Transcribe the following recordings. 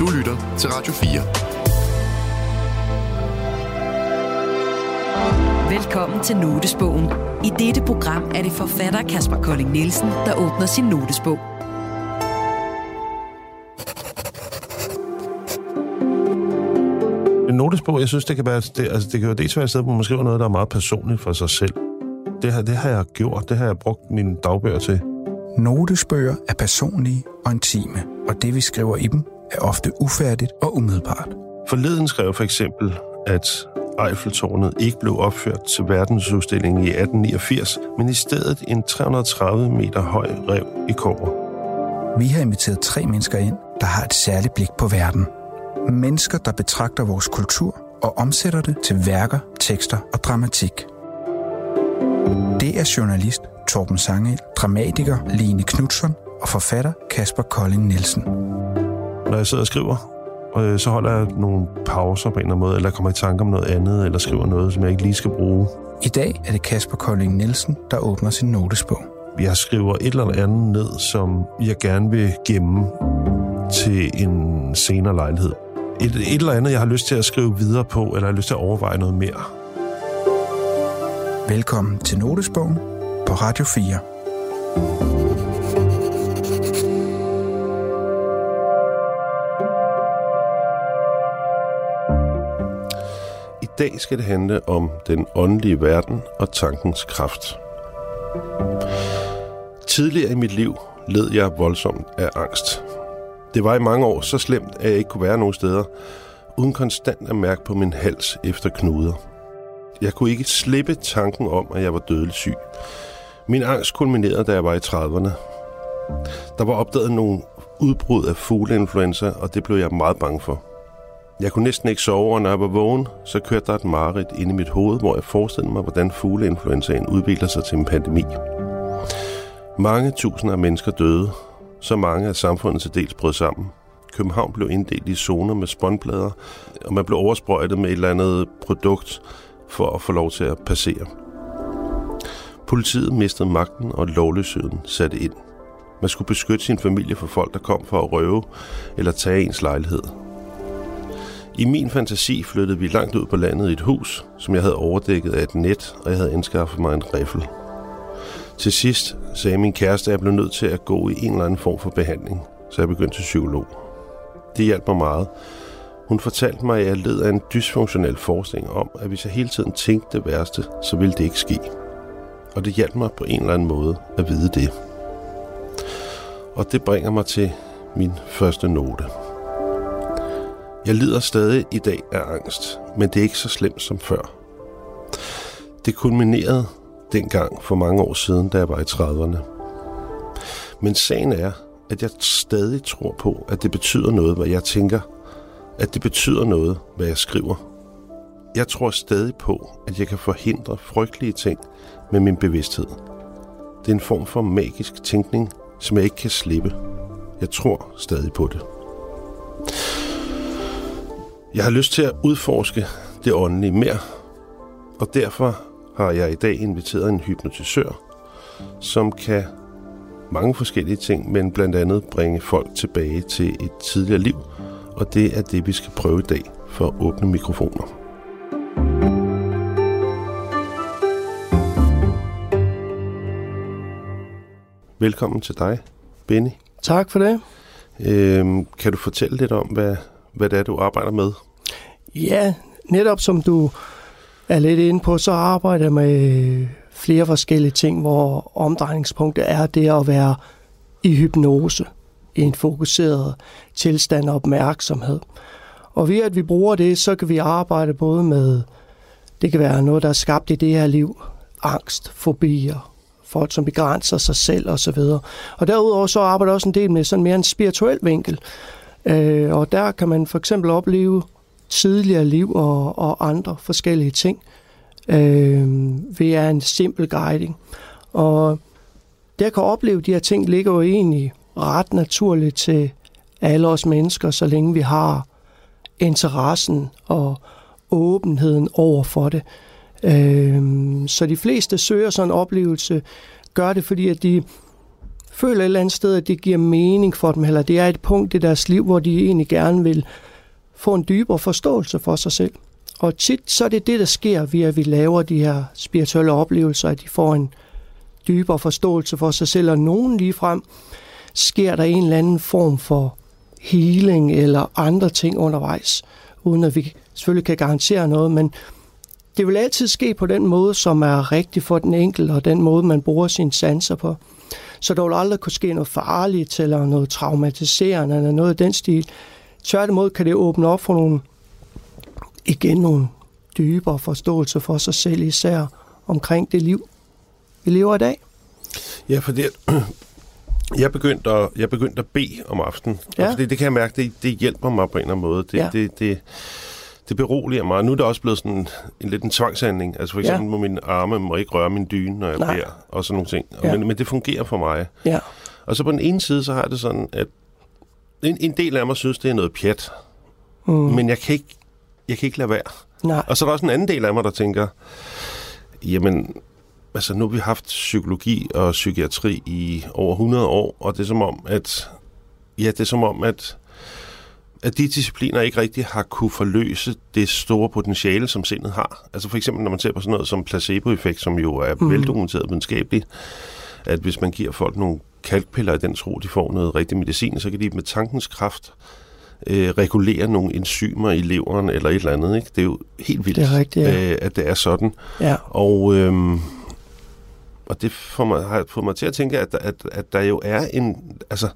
Du lytter til Radio 4. Velkommen til Notesbogen. I dette program er det forfatter Kasper Kolding Nielsen, der åbner sin notesbog. En notesbog, jeg synes, det kan være, det, altså, det kan jo dels være et sted, hvor man skriver noget, der er meget personligt for sig selv. Det, her, det har jeg gjort, det har jeg brugt mine dagbøger til. Notesbøger er personlige og intime, og det vi skriver i dem er ofte ufærdigt og umiddelbart. Forleden skrev for eksempel, at Eiffeltårnet ikke blev opført til verdensudstillingen i 1889, men i stedet en 330 meter høj rev i kår. Vi har inviteret tre mennesker ind, der har et særligt blik på verden. Mennesker, der betragter vores kultur og omsætter det til værker, tekster og dramatik. Det er journalist Torben Sangel, dramatiker Line Knudsen og forfatter Kasper Kolding Nielsen. Når jeg sidder og skriver, øh, så holder jeg nogle pauser på en eller anden måde, eller kommer i tanke om noget andet, eller skriver noget, som jeg ikke lige skal bruge. I dag er det Kasper Kolding Nielsen, der åbner sin notesbog. Jeg skriver et eller andet ned, som jeg gerne vil gemme til en senere lejlighed. Et, et eller andet, jeg har lyst til at skrive videre på, eller har lyst til at overveje noget mere. Velkommen til Notesbogen på Radio 4. dag skal det handle om den åndelige verden og tankens kraft. Tidligere i mit liv led jeg voldsomt af angst. Det var i mange år så slemt, at jeg ikke kunne være nogen steder, uden konstant at mærke på min hals efter knuder. Jeg kunne ikke slippe tanken om, at jeg var dødelig syg. Min angst kulminerede, da jeg var i 30'erne. Der var opdaget nogle udbrud af fugleinfluenza, og det blev jeg meget bange for. Jeg kunne næsten ikke sove, og når jeg var vågen, så kørte der et mareridt ind i mit hoved, hvor jeg forestillede mig, hvordan fugleinfluenzaen udvikler sig til en pandemi. Mange tusinder af mennesker døde, så mange af samfundet til dels brød sammen. København blev inddelt i zoner med spåndplader, og man blev oversprøjtet med et eller andet produkt for at få lov til at passere. Politiet mistede magten, og lovløsheden satte ind. Man skulle beskytte sin familie for folk, der kom for at røve eller tage ens lejlighed. I min fantasi flyttede vi langt ud på landet i et hus, som jeg havde overdækket af et net, og jeg havde anskaffet mig en riffel. Til sidst sagde min kæreste, at jeg blev nødt til at gå i en eller anden form for behandling, så jeg begyndte til psykolog. Det hjalp mig meget. Hun fortalte mig, at jeg led af en dysfunktionel forestilling om, at hvis jeg hele tiden tænkte det værste, så ville det ikke ske. Og det hjalp mig på en eller anden måde at vide det. Og det bringer mig til min første note. Jeg lider stadig i dag af angst, men det er ikke så slemt som før. Det kulminerede dengang for mange år siden, da jeg var i 30'erne. Men sagen er, at jeg stadig tror på, at det betyder noget, hvad jeg tænker. At det betyder noget, hvad jeg skriver. Jeg tror stadig på, at jeg kan forhindre frygtelige ting med min bevidsthed. Det er en form for magisk tænkning, som jeg ikke kan slippe. Jeg tror stadig på det. Jeg har lyst til at udforske det åndelige mere, og derfor har jeg i dag inviteret en hypnotisør, som kan mange forskellige ting, men blandt andet bringe folk tilbage til et tidligere liv, og det er det, vi skal prøve i dag for at åbne mikrofoner. Velkommen til dig, Benny. Tak for det. Øhm, kan du fortælle lidt om, hvad, hvad det er, du arbejder med? Ja, netop som du er lidt inde på, så arbejder jeg med flere forskellige ting, hvor omdrejningspunktet er det at være i hypnose, i en fokuseret tilstand og opmærksomhed. Og ved at vi bruger det, så kan vi arbejde både med, det kan være noget, der er skabt i det her liv, angst, fobier, folk, som begrænser sig selv osv. Og derudover så arbejder jeg også en del med sådan mere en spirituel vinkel. Øh, og der kan man for eksempel opleve tidligere liv og, og andre forskellige ting øh, ved en simpel guiding. Og der kan opleve de her ting ligger jo egentlig ret naturligt til alle os mennesker, så længe vi har interessen og åbenheden over for det. Øh, så de fleste søger sådan en oplevelse, gør det fordi, at de føler et eller andet sted, at det giver mening for dem, eller det er et punkt i deres liv, hvor de egentlig gerne vil få en dybere forståelse for sig selv. Og tit så er det det, der sker ved, at vi laver de her spirituelle oplevelser, at de får en dybere forståelse for sig selv, og nogen lige frem sker der en eller anden form for healing eller andre ting undervejs, uden at vi selvfølgelig kan garantere noget, men det vil altid ske på den måde, som er rigtig for den enkelte, og den måde, man bruger sine sanser på. Så der vil aldrig kunne ske noget farligt, eller noget traumatiserende, eller noget af den stil. Tværtimod kan det åbne op for nogle, igen nogle dybere forståelse for sig selv især omkring det liv, vi lever i dag. Ja, for det, jeg begyndte at, jeg begyndte at bede om aftenen. Ja. Det, det kan jeg mærke, det, det hjælper mig på en eller anden måde. Det, ja. det, det, det beroliger mig. Nu er det også blevet sådan en lidt en tvangshandling. Altså for eksempel ja. må mine arme må ikke røre min dyne, når jeg Nej. beder, og sådan nogle ting. Ja. Men, men det fungerer for mig. Ja. Og så på den ene side, så har det sådan, at en, en del af mig synes, det er noget pjat. Mm. Men jeg kan, ikke, jeg kan ikke lade være. Nej. Og så er der også en anden del af mig, der tænker, jamen, altså nu har vi haft psykologi og psykiatri i over 100 år, og det er som om, at ja, det er som om, at at de discipliner ikke rigtig har kunne forløse det store potentiale, som sindet har. Altså for eksempel, når man ser på sådan noget som placeboeffekt, som jo er mm. veldokumenteret videnskabeligt, at hvis man giver folk nogle kalkpiller i den tro, de får noget rigtig medicin, så kan de med tankens kraft øh, regulere nogle enzymer i leveren eller et eller andet. Ikke? Det er jo helt vildt, det er rigtigt, ja. øh, at det er sådan. Ja. Og, øh, og det får mig, har fået mig til at tænke, at, at, at der jo er en... Altså,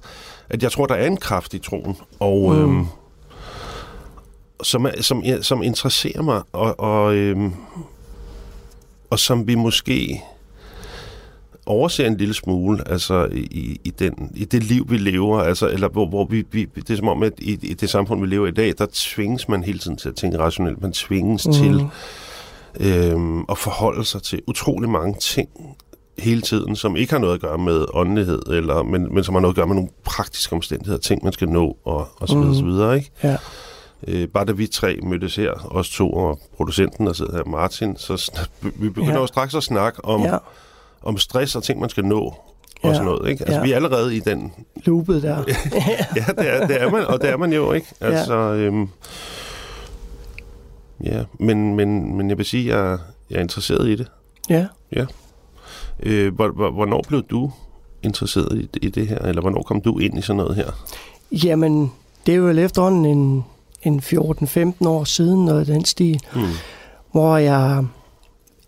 at jeg tror, der er en kraft i troen, og... Mm. Øhm, som, som, som interesserer mig, og, og, øhm, og som vi måske overser en lille smule, altså i, i, den, i det liv, vi lever, altså, eller hvor, hvor vi, vi, det er som om, at i, i det samfund, vi lever i dag, der tvinges man hele tiden til at tænke rationelt. Man tvinges mm. til øhm, at forholde sig til utrolig mange ting hele tiden, som ikke har noget at gøre med åndelighed, eller, men, men som har noget at gøre med nogle praktiske omstændigheder, ting man skal nå, og, og så videre, mm. så videre, ikke? Ja. Øh, bare da vi tre mødtes her, os to og producenten, der sidder her, Martin, så vi begynder ja. jo straks at snakke om, ja. om stress og ting, man skal nå, og ja. sådan noget, ikke? Altså, ja. vi er allerede i den... Loopet der. ja, det er, det er man, og det er man jo, ikke? Altså, ja. øhm, ja, men, men, men jeg vil sige, at jeg, jeg er interesseret i det. Ja. Ja. Øh, hvornår blev du interesseret i, i det her, eller hvornår kom du ind i sådan noget her? Jamen, det er jo efterhånden en, en 14-15 år siden, noget den stil, mm. hvor jeg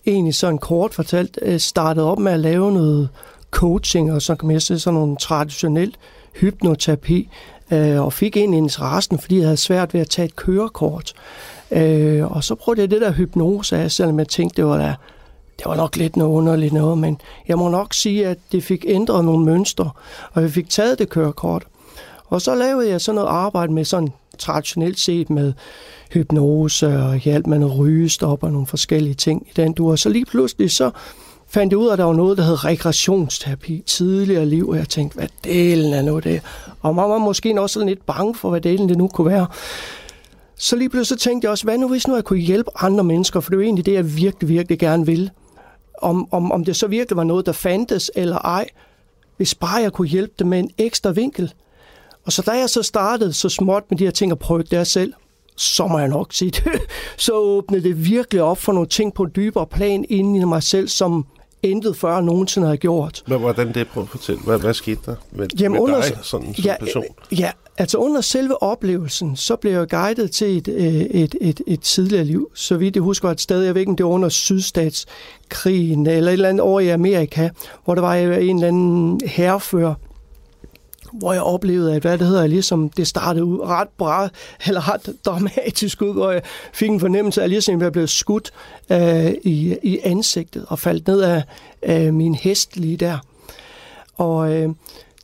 egentlig sådan kort fortalt øh, startede op med at lave noget coaching, og så kom jeg til sådan nogle traditionel hypnoterapi, øh, og fik en interessen, fordi jeg havde svært ved at tage et kørekort. Øh, og så prøvede jeg det der hypnose af, selvom jeg tænkte, det var da det var nok lidt noget underligt noget, men jeg må nok sige, at det fik ændret nogle mønstre, og jeg fik taget det kørekort. Og så lavede jeg sådan noget arbejde med sådan traditionelt set med hypnose og hjælp med noget rygestop og nogle forskellige ting i den du. Og så lige pludselig så fandt jeg ud af, at der var noget, der hed rekreationsterapi tidligere liv, og jeg tænkte, hvad delen er nu det? Og man var måske også lidt bange for, hvad delen det nu kunne være. Så lige pludselig så tænkte jeg også, hvad nu hvis nu jeg kunne hjælpe andre mennesker, for det er jo egentlig det, jeg virkelig, virkelig gerne vil om, om, om det så virkelig var noget, der fandtes eller ej, hvis bare jeg kunne hjælpe dem med en ekstra vinkel. Og så da jeg så startede så småt med de her ting og prøvede det selv, så må jeg nok sige det, så åbnede det virkelig op for nogle ting på en dybere plan inden i mig selv, som intet før nogensinde havde gjort. Men hvordan det? Prøv at fortælle. Hvad, hvad skete der med, Jamen, med under, dig sådan, som ja, person? Ja, altså under selve oplevelsen, så blev jeg guidet til et, øh, et, et, et tidligere liv. Så vidt jeg husker et sted, jeg ved ikke, om det var under sydstatskrigen, eller et eller andet år i Amerika, hvor der var en eller anden herrefører, hvor jeg oplevede, at hvad det hedder, ligesom det startede ud ret bra, eller ret dramatisk ud, hvor jeg fik en fornemmelse af, ligesom jeg blev skudt øh, i, i ansigtet og faldt ned af øh, min hest lige der. Og øh,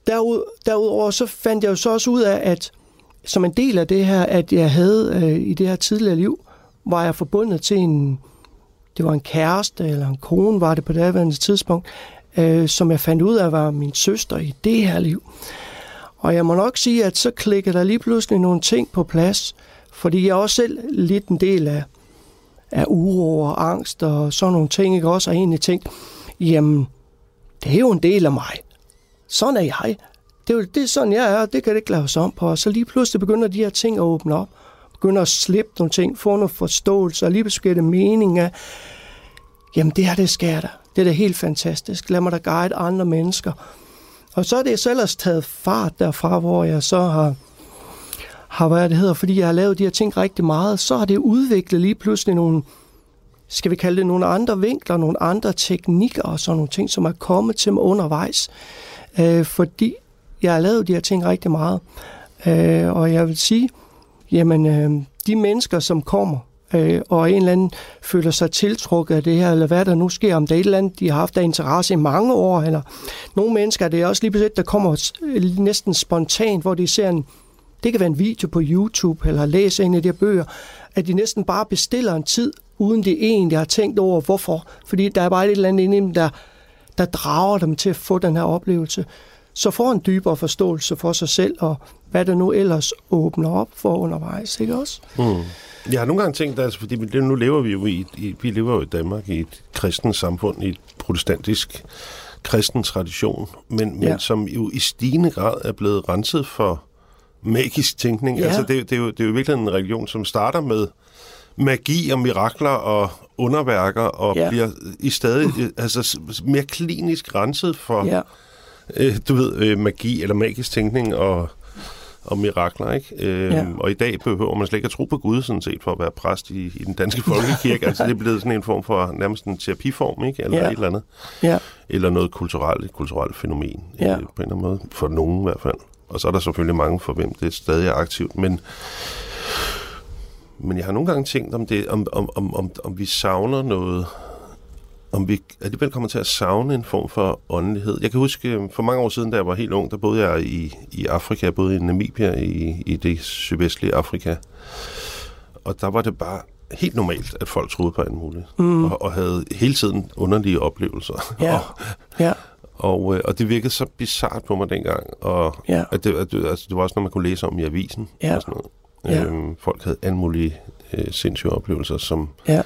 derud, derudover så fandt jeg jo så også ud af, at som en del af det her, at jeg havde øh, i det her tidligere liv, var jeg forbundet til en, det var en kæreste eller en kone, var det på det daværende tidspunkt, øh, som jeg fandt ud af var min søster i det her liv. Og jeg må nok sige, at så klikker der lige pludselig nogle ting på plads, fordi jeg også selv lidt en del af, af uro og angst og sådan nogle ting, ikke også? Og egentlig tænkt, jamen, det er jo en del af mig. sådan er jeg. Det er, jo, det er sådan, jeg er, det kan det ikke laves om på. Og så lige pludselig begynder de her ting at åbne op. Begynder at slippe nogle ting, få noget forståelse, og lige pludselig det mening af, jamen det her, det sker der. Det er da helt fantastisk. Lad mig da guide andre mennesker. Og så er det så ellers taget fart derfra, hvor jeg så har, har hvad det hedder, fordi jeg har lavet de her ting rigtig meget, så har det udviklet lige pludselig nogle, skal vi kalde det nogle andre vinkler, nogle andre teknikker og sådan nogle ting, som er kommet til mig undervejs. Øh, fordi jeg har lavet de her ting rigtig meget. Øh, og jeg vil sige, jamen øh, de mennesker, som kommer, øh, og en eller anden føler sig tiltrukket af det her, eller hvad der nu sker, om det er et eller andet, de har haft af interesse i mange år, eller nogle mennesker, det er også lige pludselig, der kommer næsten spontant, hvor de ser en, det kan være en video på YouTube, eller læser en af de her bøger, at de næsten bare bestiller en tid, uden de egentlig har tænkt over, hvorfor. Fordi der er bare et eller andet inde i dem, der, der drager dem til at få den her oplevelse. Så får en dybere forståelse for sig selv, og hvad der nu ellers åbner op for undervejs, ikke også? Mm. Jeg har nogle gange tænkt, altså, fordi nu lever vi jo i, i, vi lever jo i Danmark i et kristent samfund, i et protestantisk kristen tradition, men, men ja. som jo i stigende grad er blevet renset for magisk tænkning. Ja. Altså, det, det, er jo, det er jo virkelig en religion, som starter med magi og mirakler og underværker, og ja. bliver i stadig altså, mere klinisk renset for, ja. øh, du ved, øh, magi eller magisk tænkning og og mirakler, ikke? Øh, ja. Og i dag behøver man slet ikke at tro på Gud, sådan set, for at være præst i, i den danske folkekirke. altså, det er blevet sådan en form for, nærmest en terapiform, ikke? Eller ja. et eller andet. Ja. Eller noget kulturelt, et kulturelt fænomen, ja. øh, på en eller anden måde. For nogen i hvert fald. Og så er der selvfølgelig mange, for hvem det stadig er aktivt. Men, men jeg har nogle gange tænkt om, det, om, om, om, om, om vi savner noget om vi alligevel kommer til at savne en form for åndelighed. Jeg kan huske, øh, for mange år siden, da jeg var helt ung, der boede jeg i, i Afrika, jeg boede i Namibia, i, i det sydvestlige Afrika. Og der var det bare helt normalt, at folk troede på alt muligt, mm. og, og havde hele tiden underlige oplevelser. Ja. og, ja. Og, øh, og det virkede så bizart på mig dengang, og ja. at det, at det, altså, det var også noget, man kunne læse om i avisen. Ja. Og sådan noget. Ja. Øhm, folk havde alle mulige øh, sindssyge oplevelser, som... Ja.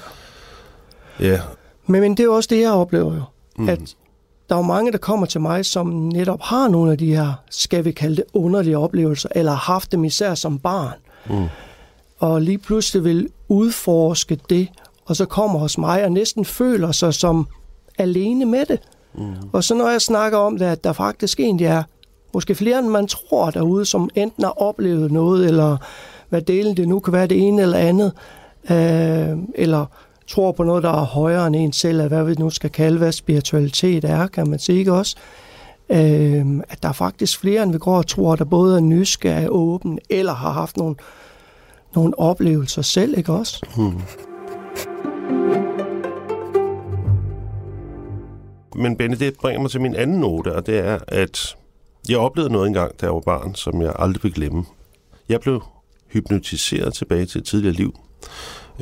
Ja, men, men det er jo også det, jeg oplever jo. Mm. At der er jo mange, der kommer til mig, som netop har nogle af de her, skal vi kalde det, underlige oplevelser, eller har haft dem især som barn. Mm. Og lige pludselig vil udforske det, og så kommer hos mig og næsten føler sig som alene med det. Mm. Og så når jeg snakker om det, at der faktisk egentlig er måske flere, end man tror derude, som enten har oplevet noget, eller hvad delen det nu kan være det ene eller andet, øh, eller tror på noget, der er højere end en selv, hvad vi nu skal kalde, hvad spiritualitet er, kan man sige ikke også? Øh, at der er faktisk flere, end vi går og tror, der både er nysgerrige, åben, eller har haft nogle, nogle oplevelser selv, ikke også? Hmm. Men Benny, det bringer mig til min anden note, og det er, at jeg oplevede noget engang, da jeg var barn, som jeg aldrig vil glemme. Jeg blev hypnotiseret tilbage til et tidligere liv.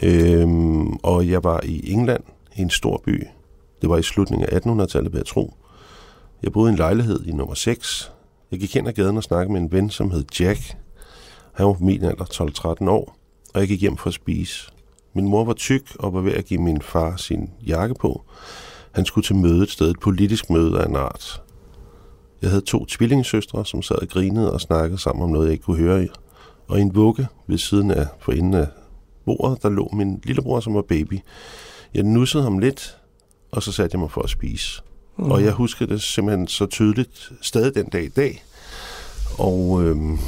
Øhm, og jeg var i England, i en stor by. Det var i slutningen af 1800-tallet, vil jeg tro. Jeg boede i en lejlighed i nummer 6. Jeg gik hen ad gaden og snakkede med en ven, som hed Jack. Han var på min alder, 12-13 år, og jeg gik hjem for at spise. Min mor var tyk og var ved at give min far sin jakke på. Han skulle til møde et sted, et politisk møde af en art. Jeg havde to tvillingesøstre, som sad og grinede og snakkede sammen om noget, jeg ikke kunne høre i. Og i en vugge ved siden af, for enden af bordet, der lå min lillebror, som var baby. Jeg nussede ham lidt, og så satte jeg mig for at spise. Mm. Og jeg husker det simpelthen så tydeligt, stadig den dag i dag. Og øhm,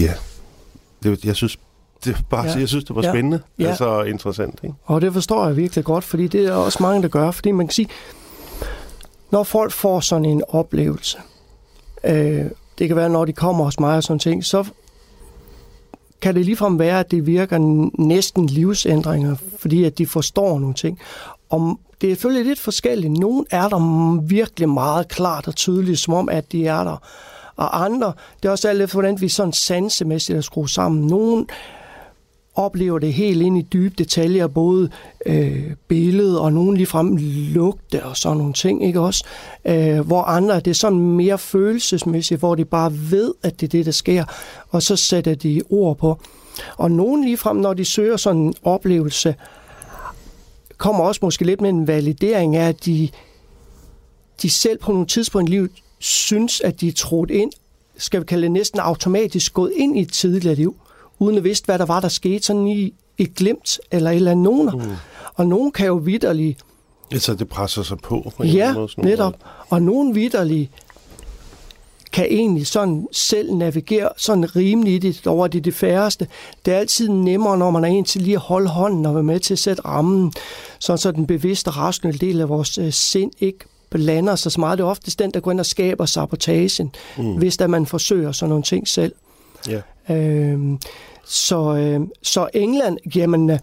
ja, det, jeg synes, det bare, ja. jeg synes, det var spændende. Ja. Altså interessant. Ikke? Og det forstår jeg virkelig godt, fordi det er også mange, der gør. Fordi man kan sige, når folk får sådan en oplevelse, øh, det kan være, når de kommer hos mig og sådan ting, så kan det ligefrem være, at det virker næsten livsændringer, fordi at de forstår nogle ting. Og det er selvfølgelig lidt forskelligt. Nogle er der virkelig meget klart og tydeligt, som om, at de er der. Og andre, det er også alt efter, hvordan vi sådan sansemæssigt er skruet sammen. Nogle oplever det helt ind i dybe detaljer, både øh, billede og nogen ligefrem lugte og sådan nogle ting, ikke også? Øh, hvor andre, det er sådan mere følelsesmæssigt, hvor de bare ved, at det er det, der sker, og så sætter de ord på. Og nogen ligefrem, når de søger sådan en oplevelse, kommer også måske lidt med en validering af, at de de selv på nogle tidspunkt i livet synes, at de er trådt ind, skal vi kalde det næsten automatisk, gået ind i et tidligere liv, uden at vidste, hvad der var, der skete, sådan i et glimt eller et eller andet nogen. Mm. Og nogen kan jo vidderligt... Ja, så det presser sig på. på ja, måde, netop. Og nogen vidderligt kan egentlig sådan selv navigere sådan rimelig i det over det, det færreste. Det er altid nemmere, når man er en til lige at holde hånden og være med til at sætte rammen, sådan så den bevidste, rationelle del af vores øh, sind ikke blander sig så meget. Det er oftest den, der går ind og skaber sabotagen, mm. hvis der man forsøger sådan nogle ting selv. Yeah. Øhm, så, øh, så England, jamen, øh,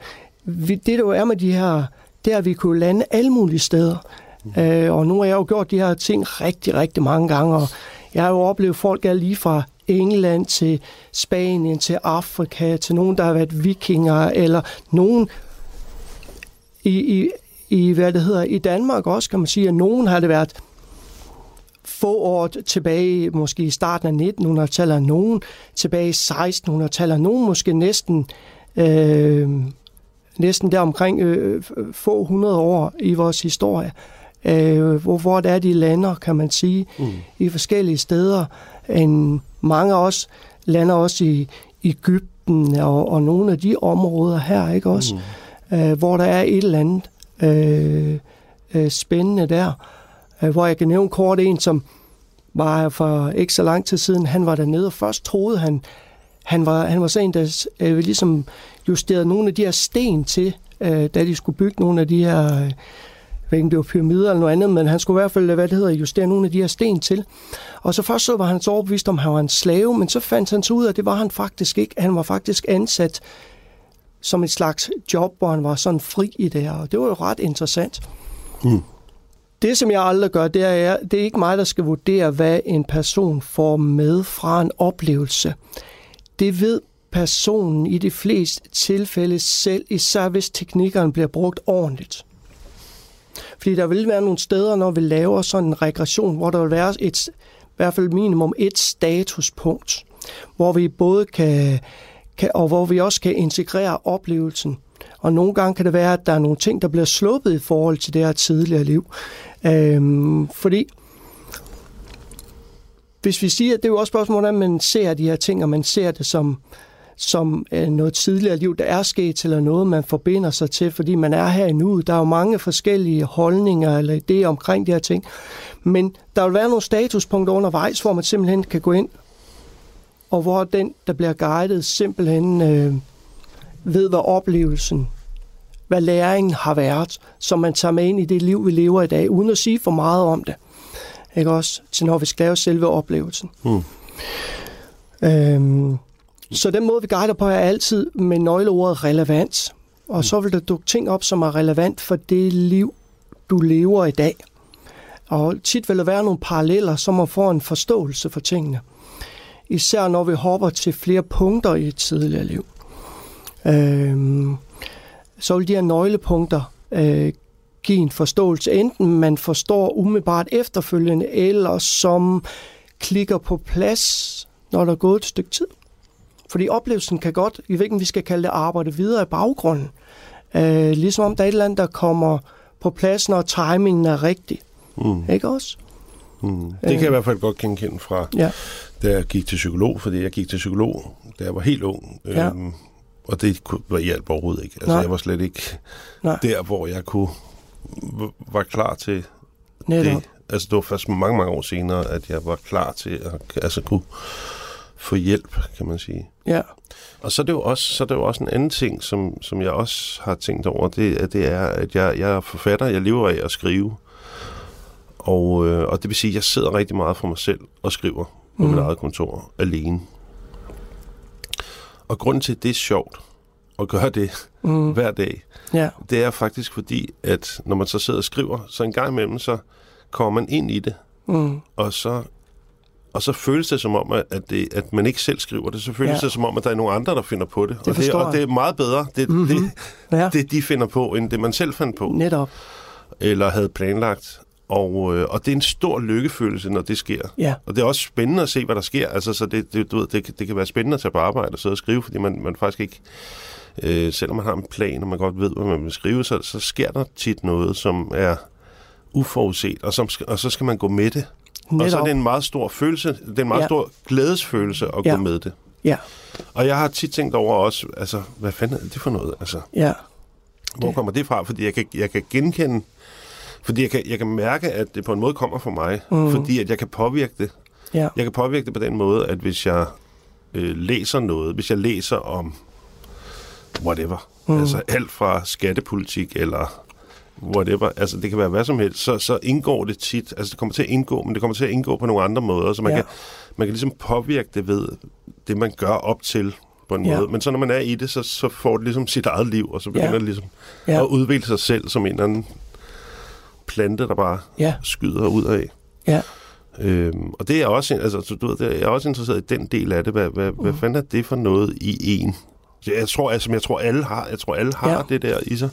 vi, det der jo er med de her, det er, at vi kunne lande alle mulige steder. Mm. Øh, og nu har jeg jo gjort de her ting rigtig, rigtig mange gange, og jeg har jo oplevet folk er lige fra England til Spanien til Afrika, til nogen, der har været vikinger, eller nogen i, i, i, hvad det hedder, i Danmark også, kan man sige, at nogen har det været få år tilbage, måske i starten af 1900-tallet, nogen tilbage i 1600-tallet, nogen måske næsten, øh, næsten der omkring øh, få hundrede år i vores historie, øh, hvor, hvor det er, de lander, kan man sige, mm. i forskellige steder. En, mange af os lander også i Ægypten og, og nogle af de områder her, ikke også? Mm. Øh, hvor der er et eller andet øh, øh, spændende der. Øh, hvor jeg kan nævne kort en, som var her for ikke så lang tid siden. Han var dernede, og først troede han, han var, han var sådan en, der øh, ligesom justerede nogle af de her sten til, øh, da de skulle bygge nogle af de her, øh, ved ikke det var pyramider eller noget andet, men han skulle i hvert fald, øh, hvad det hedder, justere nogle af de her sten til. Og så først så var han så overbevist om, at han var en slave, men så fandt han så ud af, at det var han faktisk ikke. Han var faktisk ansat som et slags job, hvor han var sådan fri i det her, og det var jo ret interessant. Mm. Det, som jeg aldrig gør, det er, det er ikke mig, der skal vurdere, hvad en person får med fra en oplevelse. Det ved personen i de fleste tilfælde selv, især hvis teknikkerne bliver brugt ordentligt. Fordi der vil være nogle steder, når vi laver sådan en regression, hvor der vil være et, i hvert fald minimum et statuspunkt, hvor vi både kan, kan, og hvor vi også kan integrere oplevelsen. Og nogle gange kan det være, at der er nogle ting, der bliver sluppet i forhold til det her tidligere liv. Øhm, fordi hvis vi siger, det er jo også spørgsmålet, hvordan man ser de her ting, og man ser det som, som øh, noget tidligere liv, der er sket, eller noget, man forbinder sig til, fordi man er her endnu. Der er jo mange forskellige holdninger eller idéer omkring de her ting. Men der vil være nogle statuspunkter undervejs, hvor man simpelthen kan gå ind, og hvor den, der bliver guidet, simpelthen øh, ved, hvad oplevelsen hvad læringen har været, som man tager med ind i det liv, vi lever i dag, uden at sige for meget om det. Ikke også? Til når vi skal lave selve oplevelsen. Mm. Øhm, så den måde, vi guider på, er altid med nøgleordet relevant. Og så vil der dukke ting op, som er relevant for det liv, du lever i dag. Og tit vil der være nogle paralleller, som man får en forståelse for tingene. Især når vi hopper til flere punkter i et tidligere liv. Øhm, så vil de her nøglepunkter øh, give en forståelse. Enten man forstår umiddelbart efterfølgende, eller som klikker på plads, når der er gået et stykke tid. Fordi oplevelsen kan godt, ikke, om vi skal kalde det arbejde videre i baggrunden. Øh, ligesom om der er et eller andet, der kommer på plads, når timingen er rigtig. Mm. Ikke også? Mm. Det kan jeg i hvert fald godt kende fra, ja. da jeg gik til psykolog, fordi jeg gik til psykolog, da jeg var helt ung. Ja. Øhm, og det var hjælp overhovedet ikke. Altså, Nej. jeg var slet ikke Nej. der, hvor jeg kunne var klar til Netop. det. Altså, det var først mange, mange år senere, at jeg var klar til at altså, kunne få hjælp, kan man sige. Ja. Og så er det jo også, så er det jo også en anden ting, som, som jeg også har tænkt over, det, det er, at jeg, jeg er forfatter, jeg lever af at skrive. Og, øh, og det vil sige, at jeg sidder rigtig meget for mig selv og skriver på mm. mit eget kontor alene. Og grunden til, at det er sjovt at gøre det mm. hver dag, ja. det er faktisk fordi, at når man så sidder og skriver, så en gang imellem, så kommer man ind i det, mm. og så og så føles det som om, at, det, at man ikke selv skriver det. Så føles ja. det som om, at der er nogle andre, der finder på det. det og, det og det er meget bedre, det, mm-hmm. det, ja. det de finder på, end det man selv fandt på. Netop. Eller havde planlagt. Og, øh, og det er en stor lykkefølelse, når det sker. Ja. Og det er også spændende at se, hvad der sker. Altså, så det, det, du ved, det, det kan være spændende at tage på arbejde og sidde og skrive, fordi man, man faktisk ikke... Øh, selvom man har en plan, og man godt ved, hvad man vil skrive, så, så sker der tit noget, som er uforudset, og så, og så skal man gå med det. Netop. Og så er det en meget stor følelse, det er en meget Ja. ja. stor glædesfølelse at Ja. gå med det. Ja, Og jeg har tit tænkt over også, altså, hvad fanden er det for noget? Altså, ja, hvor Det- kommer det fra? Fordi jeg kan, jeg kan genkende, fordi jeg kan, jeg kan mærke, at det på en måde kommer fra mig, mm. fordi at jeg kan påvirke det. ja, Jeg kan påvirke det på den måde, at hvis jeg øh, læser noget, hvis jeg læser om whatever, mm. altså alt fra skattepolitik eller whatever, altså det kan være hvad som helst, så, så indgår det tit, altså det kommer til at indgå, men det kommer til at indgå på nogle andre måder, så man, ja. kan, man kan ligesom påvirke det ved det, man gør op til på en Ja. måde. Men så når man er i det, så, så får det ligesom sit eget liv, og så begynder Ja. det ligesom Ja. at udvikle sig selv som en eller anden plante, der bare ja, skyder ud af. ja, Øhm, og det er også, altså, så du ved, det er, jeg er også interesseret i den del af det. Hvad, hvad, mm. hvad fanden er det for noget i en? Jeg tror, altså, jeg tror alle har, jeg tror alle har Ja. det der i sig.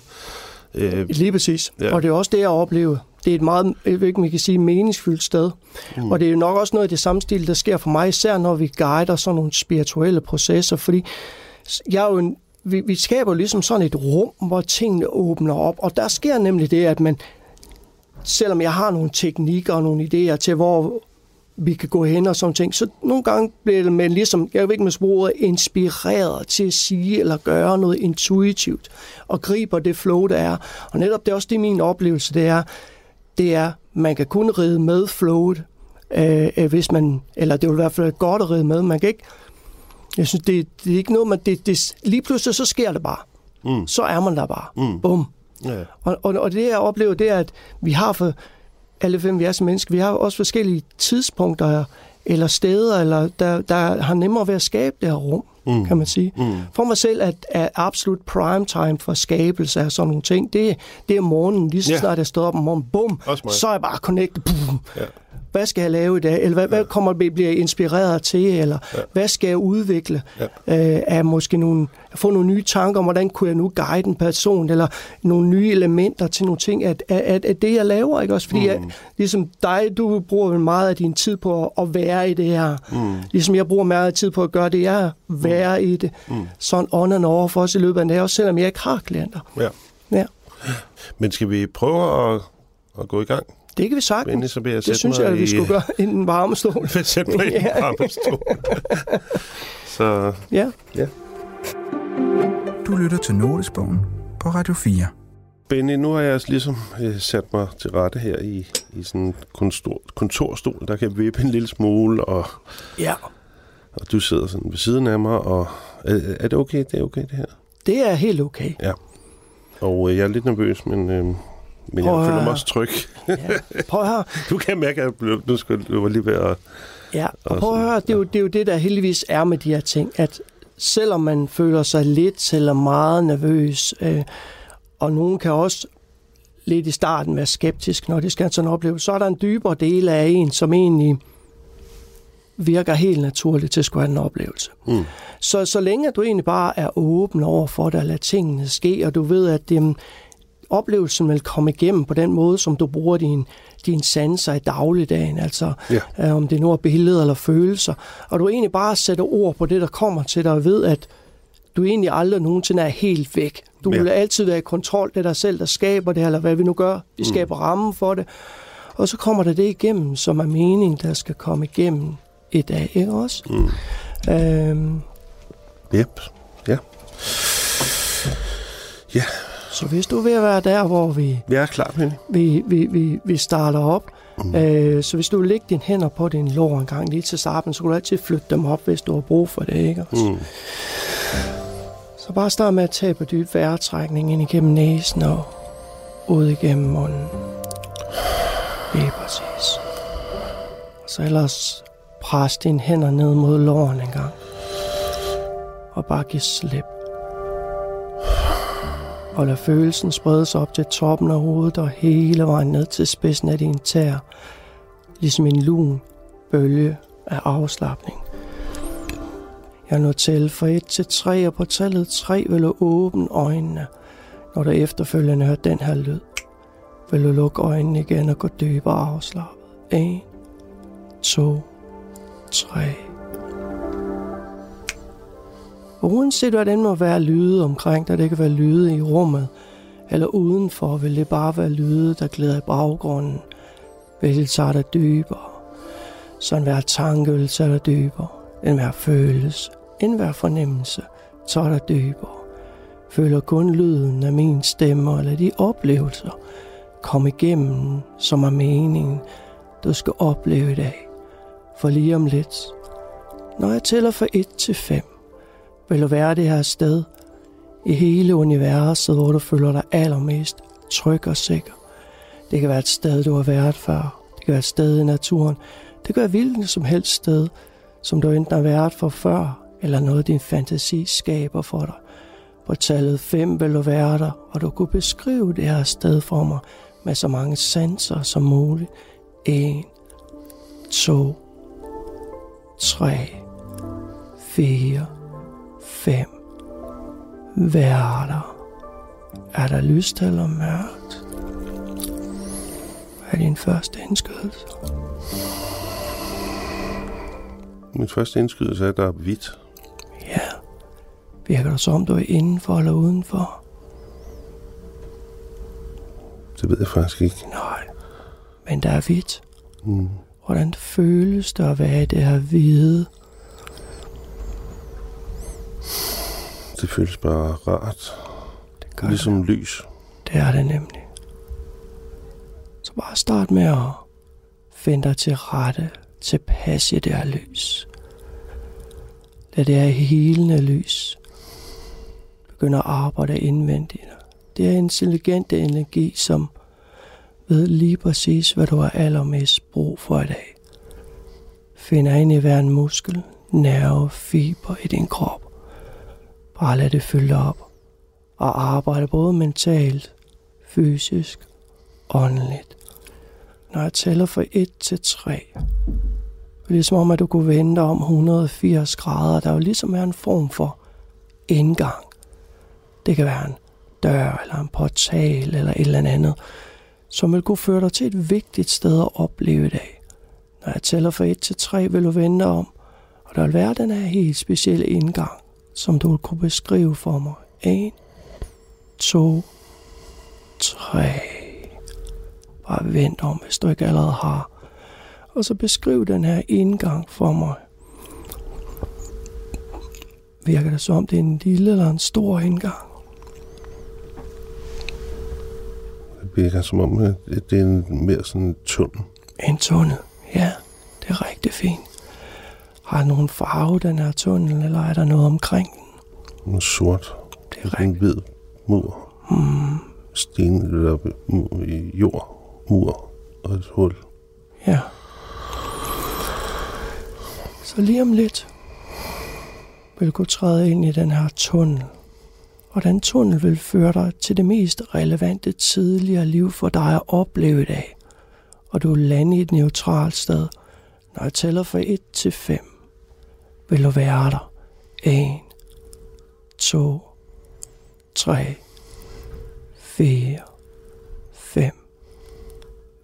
Øh, lige præcis. Ja. Og det er også det, jeg oplever. Det er et meget, ikke, vi kan sige, meningsfyldt sted. Mm. Og det er jo nok også noget af det samme stil, der sker for mig, især når vi guider sådan nogle spirituelle processer, fordi jeg er jo en, vi, vi skaber ligesom sådan et rum, hvor tingene åbner op, og der sker nemlig det, at man, selvom jeg har nogle teknikker og nogle idéer til, hvor vi kan gå hen og sådan ting, så nogle gange bliver med ligesom, jeg ved ikke med sproget, inspireret til at sige eller gøre noget intuitivt, og griber det flow, der er. Og netop det er også det, min oplevelse, det er, det er, man kan kun ride med flowet, øh, øh, hvis man, eller det vil i hvert fald godt at ride med, man kan ikke, jeg synes, det, det er ikke noget, man, det, det, lige pludselig så sker det bare. Mm. Så er man der bare. Mm. Bum. Ja. Og, og, og det jeg oplever, det er, at vi har for alle fem, vi er som mennesker, vi har også forskellige tidspunkter eller steder, eller der, der har nemmere ved at skabe det her rum, mm. kan man sige. Mm. For mig selv at, at absolut prime time for skabelse af sådan nogle ting, det, det er morgenen, lige så Ja. snart jeg står op om morgenen, bum, så er jeg bare connected. Bum. Ja. Hvad skal jeg lave i dag? Eller hvad, hvad kommer bliver jeg inspireret til? Eller ja. hvad skal jeg udvikle? Ja. Øh, af måske nogle, få nogle nye tanker om, hvordan kunne jeg nu guide en person? Eller nogle nye elementer til nogle ting at, at, at, at det, jeg laver. Ikke? Også fordi, mm. jeg, ligesom dig, du bruger meget af din tid på at, at være i det her. Mm. Ligesom jeg bruger meget af tid på at gøre det, jeg er. Være mm. i det. Mm. Sådan on and off også i løbet af en dag, også selvom jeg ikke har klienter. ja. Ja. Men skal vi prøve at, at gå i gang? Det kan vi sagtens. Endelig så vil jeg det sætte synes jeg, at vi i- skulle gøre i en varmestol. Sætter mig i en Ja. varmestol. så Ja. ja. Du lytter til Notesbogen på Radio 4. Benny, nu har jeg altså ligesom øh, sat mig til rette her i, i sådan en kontor, kontorstol, der kan vippe en lille smule, og, ja. og du sidder sådan ved siden af mig, og er, er det okay? Det er okay, det her? Det er helt okay. Og øh, jeg er lidt nervøs, men, øh, men jeg Prøv at føler mig også tryg. Ja. Prøv at høre. Du kan mærke, at jeg blev, nu skal var lige ved at... Ja, og prøv at høre, det er, jo, det er jo det, der heldigvis er med de her ting, at selvom man føler sig lidt eller meget nervøs, øh, og nogen kan også lidt i starten være skeptisk, når det skal sådan en oplevelse, så er der en dybere del af en, som egentlig virker helt naturligt til at skulle have en oplevelse. Mm. Så, så længe du egentlig bare er åben over for det, og lader tingene ske, og du ved, at det, oplevelsen vil komme igennem på den måde, som du bruger din, din sanser i dagligdagen, altså Ja. øh, om det nu er billeder eller følelser, og du egentlig bare sætter ord på det, der kommer til dig, og ved, at du egentlig aldrig nogensinde er helt væk. Du Ja. vil altid være i kontrol, det er dig selv, der skaber det, eller hvad vi nu gør. Vi skaber rammen for det. Og så kommer der det igennem, som er meningen, der skal komme igennem i dag, ikke også? Mm. Øhm, Yep. Ja. Ja, så hvis du er ved at være der, hvor vi jeg er klar, Benny. vi, vi, vi, vi starter op. Mm. Øh, så hvis du vil lægge dine hænder på din lår en gang lige til starten, så kan du altid flytte dem op, hvis du har brug for det. Ikke? også? Mm. Så bare start med at tage på dyb vejrtrækning ind igennem næsen og ud igennem munden. Lige præcis. Og så ellers pres dine hænder ned mod låren en gang. Og bare giv slip. Og lad følelsen sprede sig op til toppen af hovedet og hele vejen ned til spidsen af din tær. Ligesom en lun bølge af afslappning. Jeg nu tælle fra 1 til 3, og på tallet 3 vil du åbne øjnene. Når du efterfølgende hører den her lyd, vil du lukke øjnene igen og gå dybere afslappet. 1, 2, 3. Og uanset hvad det må være lyde omkring dig, det kan være lyde i rummet, Eller udenfor vil det bare være lyde, der glæder i baggrunden. Vil det tage dig dybere. Sådan hver tanke vil tage dig dybere. En hver følelse, en hver fornemmelse tager dig dybere. Føler kun lyden af min stemme eller de oplevelser kom igennem, som er meningen, du skal opleve i dag. For lige om lidt, når jeg tæller fra 1 til 5, vil du være det her sted i hele universet, hvor du føler dig allermest tryg og sikker. Det kan være et sted, du har været før. Det kan være et sted i naturen. Det kan være hvilken som helst sted, som du enten har været for før, eller noget din fantasi skaber for dig. På tallet 5 vil du være der, og du kunne beskrive det her sted for mig med så mange sanser som muligt. 1, 2, 3, 4, 5. Vær der. Er der lyst eller mørkt? Hvad er din første indskydelse? Min første indskydelse er, at der er hvidt. Ja. Virker det som, du er indenfor eller udenfor? Det ved jeg faktisk ikke. Nej. Men der er hvidt. Mm. Hvordan føles det at være i det her hvide? Det føles bare rart. Det gør Ligesom det. lys. Det er det nemlig. Så bare start med at finde dig til rette, tilpas i det her lys. Lad det her helende lys begynde at arbejde indvendigt. Det er intelligente energi, som ved lige præcis, hvad du har allermest brug for i dag. Finder ind i hver en muskel, nerve, fiber i din krop. Bare lad det fylde op og arbejde både mentalt, fysisk, åndeligt. Når jeg tæller fra 1 til 3, det som ligesom om, at du kunne vende dig om 180 grader. Der er jo ligesom er en form for indgang. Det kan være en dør, eller en portal, eller et eller andet, som vil kunne føre dig til et vigtigt sted at opleve i dag. Når jeg tæller fra 1 til 3, vil du vende dig om, og der vil være den her helt specielle indgang, som du vil kunne beskrive for mig. 1, 2, 3. Bare vent om, hvis du ikke allerede har. Og så beskriv den her indgang for mig. Virker det som, det er en lille eller en stor indgang? Det virker som om, at det er en mere sådan en tunnel. En tunnel. Ja, det er rigtig fint. Har nogen farve, den her tunnel, eller er der noget omkring den? En sort. Det er Sådan en hvid mur. Mm, Sten eller jord. Mur og et hul. ja. Så lige om lidt vil du træde ind i den her tunnel. Og den tunnel vil føre dig til det mest relevante tidligere liv for dig at opleve i dag. Og du vil lande i et neutralt sted. Når jeg tæller fra 1 til 5, vil du være der. 1, 2, 3, 4, 5.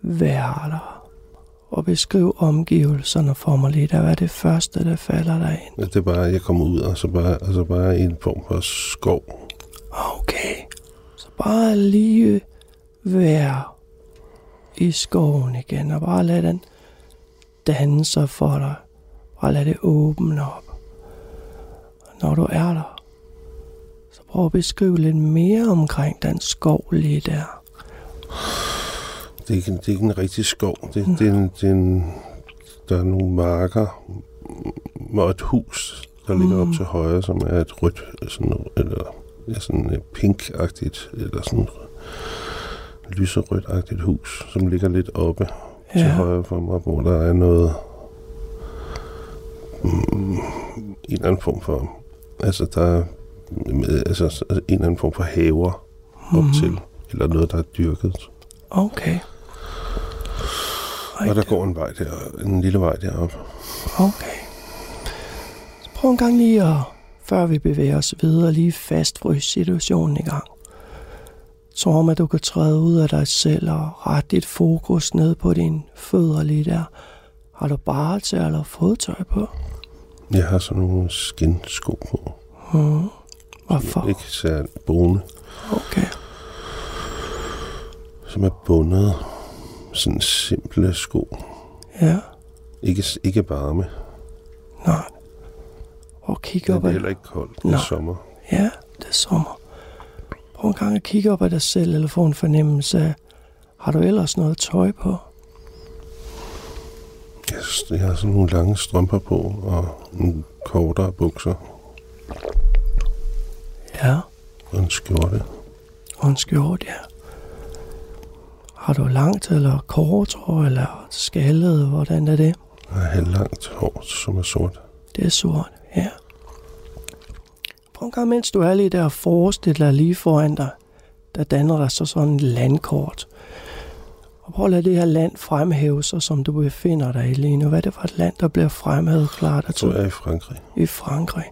Vær der. Og beskriv omgivelserne for mig lidt. Hvad er det første, der falder dig ind? Det er bare, at jeg kommer ud, og så bare, altså bare en form for skov. Okay. Så bare lige være i skoven igen, og bare lad den danse for dig. Bare lad det åbne op. Og når du er der, så prøv at beskrive lidt mere omkring den skov lige der. Det er ikke, det er ikke en rigtig skov. Det, det, er en, det er en, der er nogle marker og et hus, der ligger op til højre, som er et rødt, sådan, eller ja, sådan et pink-agtigt, eller sådan lyserødt-agtigt hus, som ligger lidt oppe ja. til højre for mig, hvor der er noget mm, en eller anden form for altså der er med, altså en eller anden form for haver op Mhm. til, eller noget, der er dyrket. Okay. Og der går en vej der, en lille vej derop. Okay. Så prøv en gang lige at, før vi bevæger os videre, lige fastfryse situationen i gang. Så om at du kan træde ud af dig selv og rette dit fokus ned på dine fødder lige der. Har du bare til eller fodtøj på? Jeg har sådan nogle skinsko på. Hmm. Hvorfor? Ikke særlig brune. Okay. som er bundet. Sådan simple sko. Ja, Ikke, ikke varme. nej. Og kigge op det er heller ikke koldt. Det er sommer. Ja, det er sommer. Prøv en gang at kigge op ad dig selv, eller få en fornemmelse af, har du ellers noget tøj på? Jeg, jeg har sådan nogle lange strømper på, og nogle kortere bukser, Ja, og en skjorte. og en skjorte, ja. Har du langt eller kort hår, eller skaldet? Hvordan er det? Jeg har halvlangt hår, som er sort. Det er sort, ja. Prøv en gang, mens du er lige der og forestiller dig lige foran dig, der danner der så sådan et landkort. Og prøv at lade det her land fremhæve sig, som du befinder dig i lige nu. Hvad er det for et land, der bliver fremhævet klart Jeg tror, jeg er i Frankrig. i Frankrig?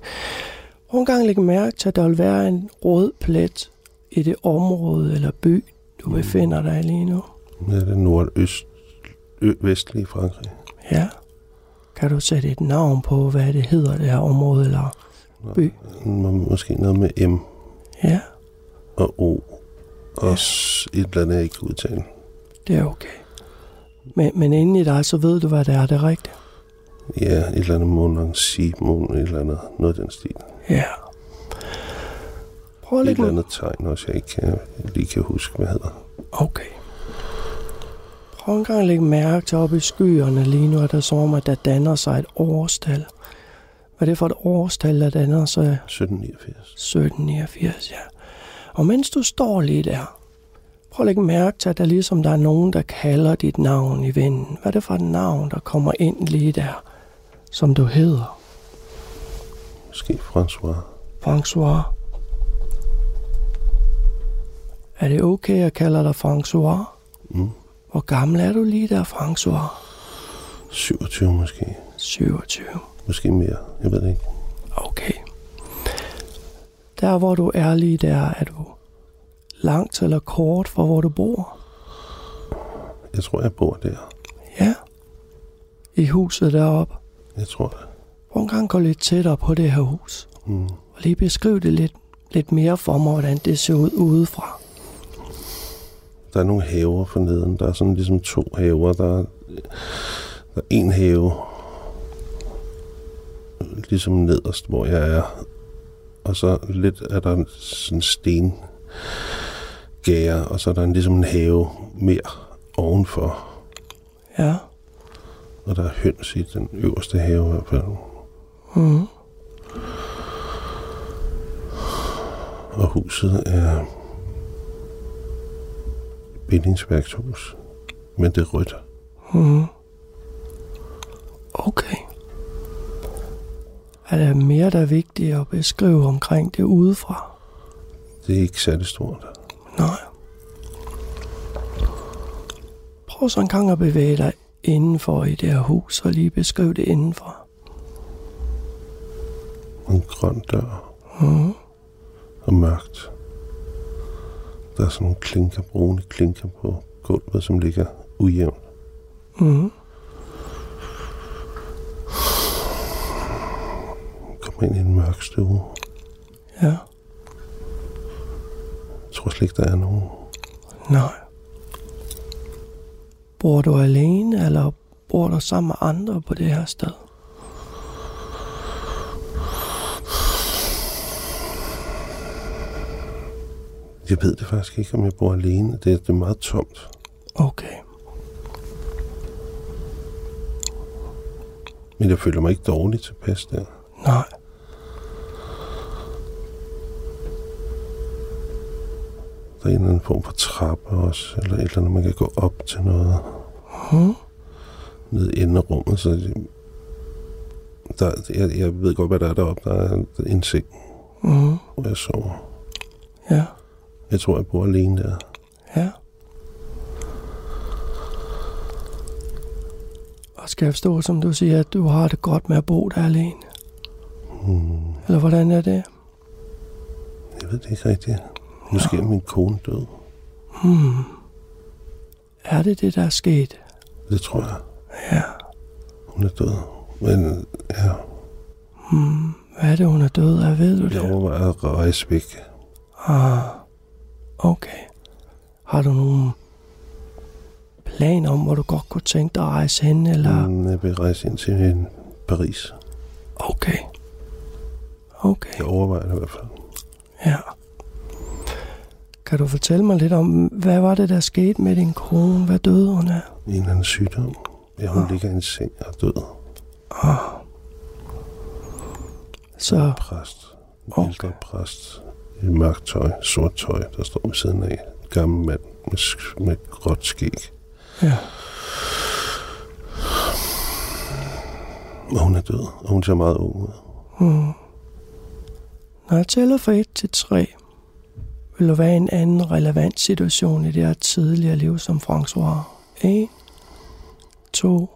Prøv en gang lægge mærke til, at der vil være en rød plet i det område eller by, du befinder dig i lige nu. Det er nordøst ø, vestlige Frankrig. Ja. Kan du sætte et navn på, hvad det hedder, det her område eller by? Må- Måske noget med M Ja. og O. Og s- et eller andet, jeg ikke kan udtale. Det er okay. Men, men inde i dig, så ved du, hvad det er, det er rigtigt. Ja, et eller andet Monancy, Mon, et eller andet, noget af den stil. Ja. Prøv at Et eller andet tegn også, jeg ikke kan, lige kan huske, hvad hedder. Okay. Prøv en gang at lægge mærke til oppe i skyerne lige nu, at der er som om, at der danner sig et årstal. Hvad er det for et årstal, der danner sig 1789. 1789, ja. Og mens du står lige der, prøv at lægge mærke til, at der ligesom der er nogen, der kalder dit navn i vinden. Hvad er det for et navn, der kommer ind lige der, som du hedder? Måske François. François. Er det okay, at kalde dig François? Mm. Hvor gammel er du lige der, François? 27 måske. 27. Måske mere. Jeg ved det ikke. Okay. Der, hvor du er lige der, er du langt eller kort fra, hvor du bor? Jeg tror, jeg bor der. Ja. I huset deroppe. Jeg tror det. Prøv en gang gå lidt tættere på det her hus. Mm. Og lige beskriv det lidt, lidt mere for mig, hvordan det ser ud udefra. Der er nogle haver for neden. Der er sådan ligesom to haver. Der er, der er en have, ligesom nederst, hvor jeg er. Og så lidt er der sådan sten gære, og så er der en, ligesom en have mere ovenfor. Ja. Og der er høns i den øverste have i hvert fald. Mm. Og huset er bindingsværkshus. Men det er rødt. Mm. Okay. Er der mere, der er vigtigt at beskrive omkring det udefra? Det er ikke særlig stort. Nej. Prøv så en gang at bevæge dig indenfor i det her hus, og lige beskriv det indenfor. En grøn dør Mm. og mørkt. Der er sådan nogle klinker, brune klinker på gulvet, som ligger ujævnt. Mm. Kommer ind i en mørk stue. Ja. Tror slet ikke, der er nogen. Nej. Bor du alene, eller bor du sammen med andre på det her sted? Jeg ved det faktisk ikke, om jeg bor alene. Det, det er meget tomt. Okay. Men jeg føler mig ikke dårligt tilpas der. Nej. Der er en eller anden form for trappe også, eller et eller andet, man kan gå op til noget Mm. ned i enden af rummet. Så der, jeg, jeg ved godt, hvad der er deroppe. Der er en seng, Mm. hvor jeg sover. Ja. Jeg tror, jeg bor alene der. Ja. Og skal jeg forstå, som du siger, at du har det godt med at bo der alene? Hmm, Eller hvordan er det? jeg ved det ikke rigtigt. Måske er min kone død. Hmm. Er det det, der er sket? Det tror jeg. Ja. Hun er død. Men ja, Hmm. Hvad er det, hun er død af? Ved du jeg det? overvejer at rejse væk. Ah. Okay. Har du nogle plan om, hvor du godt kunne tænke dig at rejse hen, eller? Mm, jeg vil rejse ind til Paris. Okay. Okay, Jeg overvejer det i hvert fald. ja. Kan du fortælle mig lidt om, hvad var det, der skete med din kone? Hvad døde hun af? En eller anden sygdom. Ja, hun ligger i en seng og er død. Så, Præst. En Okay. ældre præst. I mørkt tøj, sort tøj, der står ved siden af. En gammel mand med, med gråt skæg. ja. Og hun er død, og hun ser meget ung ud. Hmm. Når jeg tæller fra 1 til 3, vil der være en anden relevant situation i det her tidligere liv som François. 1, 2,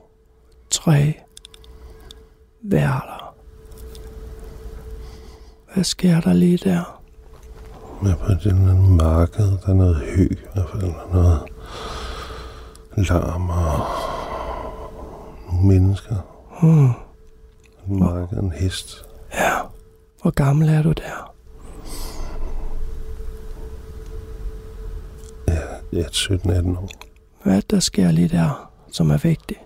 3. Hvad er der? Hvad sker der lige der? Men på eller andet marked, der er noget hø, fald noget larm og nogle mennesker. Hmm. En marked, en hest. Ja. Hvor gammel er du der? Ja, 17-18 år. Hvad er der sker lige der, som er vigtigt?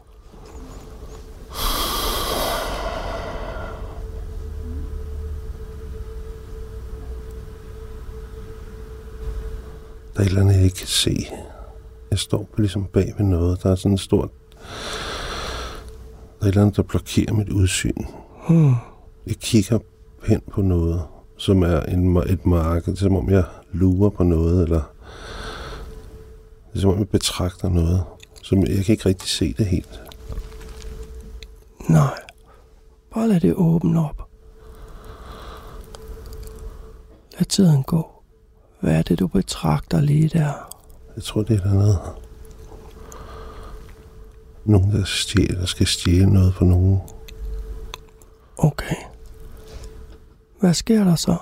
Der er et eller andet, jeg ikke kan se. Jeg står ligesom bag ved noget. Der er sådan en stor... Der er et eller andet, der blokerer mit udsyn. Hmm. Jeg kigger hen på noget, som er en, et marked. Som om, jeg lurer på noget, eller... Det er som om, jeg betragter noget. Som jeg kan ikke rigtig se det helt. Nej. Bare lad det åbne op. Lad tiden gå. Hvad er det, du betragter lige der? Jeg tror, det er noget. Nogen, der stjæler, der skal stjæle noget for nogen. Okay. Hvad sker der så?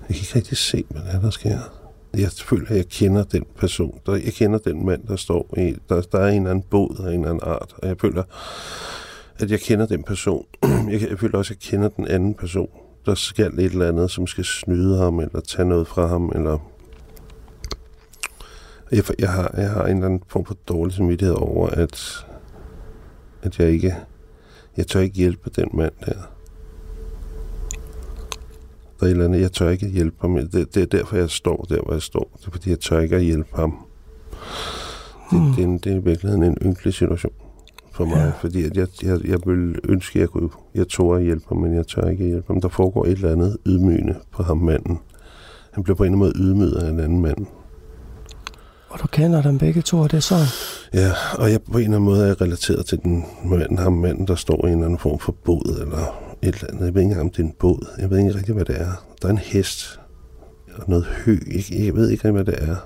Jeg kan ikke rigtig se, hvad der, er, der sker. Jeg føler, at jeg kender den person. Der, jeg kender den mand, der står i. Der, der er en eller anden båd af en eller anden art. Og jeg føler, at jeg kender den person. Jeg, jeg føler også, at jeg kender den anden person. Der skal et eller andet, som skal snyde ham, eller tage noget fra ham, eller... Jeg, jeg, har, jeg har en eller anden form for dårlig samvittighed over, at, at jeg ikke... Jeg tør ikke hjælpe den mand der. Der er et eller andet, jeg tør ikke hjælpe ham. Det, det er derfor, jeg står der, hvor jeg står. Det er fordi, jeg tør ikke at hjælpe ham. Det, Hmm. det, er, en, det er i virkeligheden en ynkelig situation for mig. Ja. Fordi at jeg, jeg, jeg vil ønske, at jeg kunne jeg tog at hjælpe ham, men jeg tør ikke at hjælpe ham. Der foregår et eller andet ydmygende på ham manden. Han bliver på en eller anden måde ydmyget af en anden mand. Og du kender dem begge to, og det er sådan. Ja, og jeg på en eller anden måde er relateret til den mand, ham manden, der står i en eller anden form for båd, eller et eller andet. Jeg ved ikke engang, om det er en båd. Jeg ved ikke rigtig, hvad det er. Der er en hest og noget hø. Jeg, jeg ved ikke, hvad det er.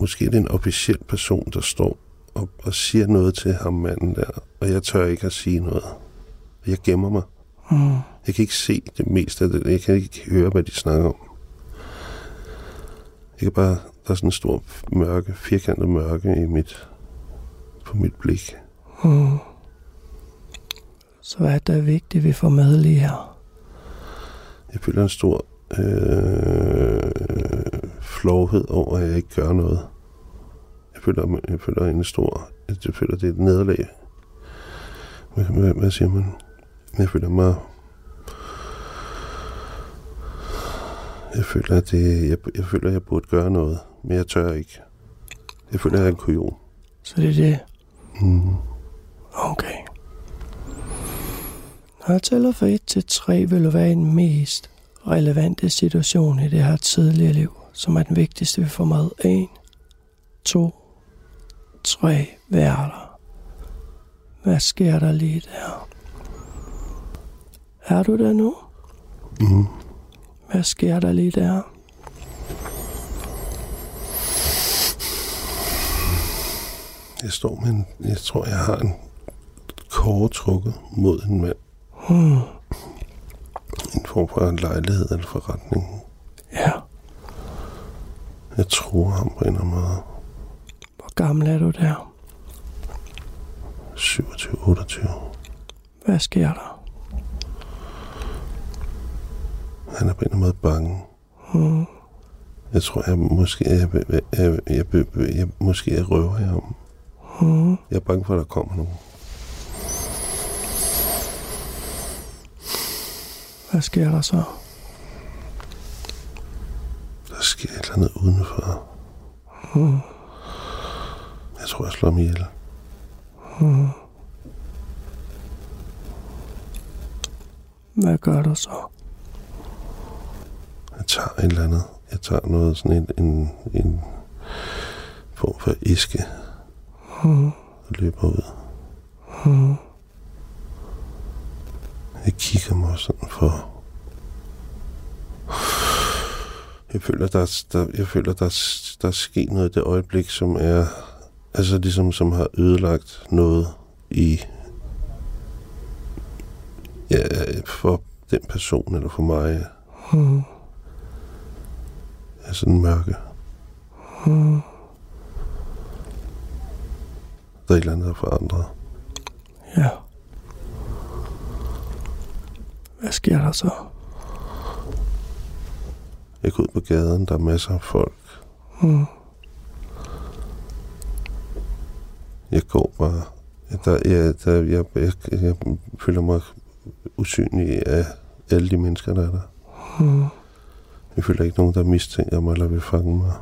Måske er det en officiel person, der står og, og siger noget til ham manden der, og jeg tør ikke at sige noget. Jeg gemmer mig. Hmm. Jeg kan ikke se det meste af det. Jeg kan ikke høre, hvad de snakker om. Jeg kan bare... Der er sådan en stor mørke, firkantet mørke i mit, på mit blik. Hmm. Så hvad er det, er vigtigt, vi får med lige her? Jeg føler en stor øh, flovhed over, at jeg ikke gør noget. Jeg føler, jeg føler en stor... Jeg føler, det er et nederlag. Hvad, hvad, hvad siger man? Jeg føler mig... Jeg føler, at det, jeg, jeg føler, at jeg burde gøre noget, men jeg tør ikke. Jeg føler, at jeg er en kujon. Så det er det. Mm. Okay. Når jeg tæller fra 1 til 3, vil du være i den mest relevante situation i det her tidligere liv, som er den vigtigste, vi får med. 1, 2, 3. Hvad er der? Hvad sker der lige der? Er du der nu? Mm. Hvad sker der lige der? Jeg står med en... Jeg tror, jeg har en kåre trukket mod en mand. Hmm. En form for en lejlighed eller forretning. Ja. Jeg tror eller anden måde. Hvor gammel er du der? 27-28. Hvad sker der? Han er på en eller anden måde bange. Hmm. Jeg tror, jeg måske jeg, jeg, jeg, jeg, jeg, jeg, måske jeg røver jer om. Mm. Jeg er bange for, at der kommer nogen. Hvad sker der så? Der sker et eller andet udenfor. Mm. Jeg tror, jeg slår mig ihjel. Mm. Hvad gør du så? Jeg tager et eller andet. Jeg tager noget sådan en, en, en form for æske Mm. og løber ud. Mm. Jeg kigger mig sådan for... Jeg føler, der, er- der, jeg føler, der, er- der er sket noget i det øjeblik, som er... Altså ligesom, som har ødelagt noget i... Ja, for den person, eller for mig, Mm. er sådan mørke. Mm. Der er et eller andet, der er forandret. Ja. Hvad sker der så? Jeg går ud på gaden, der er masser af folk. Mm. Jeg går bare... Der, jeg, der, jeg, jeg, jeg føler mig usynlig af alle de mennesker, der er der. Mm. Jeg føler ikke nogen, der mistænker mig eller vil fange mig.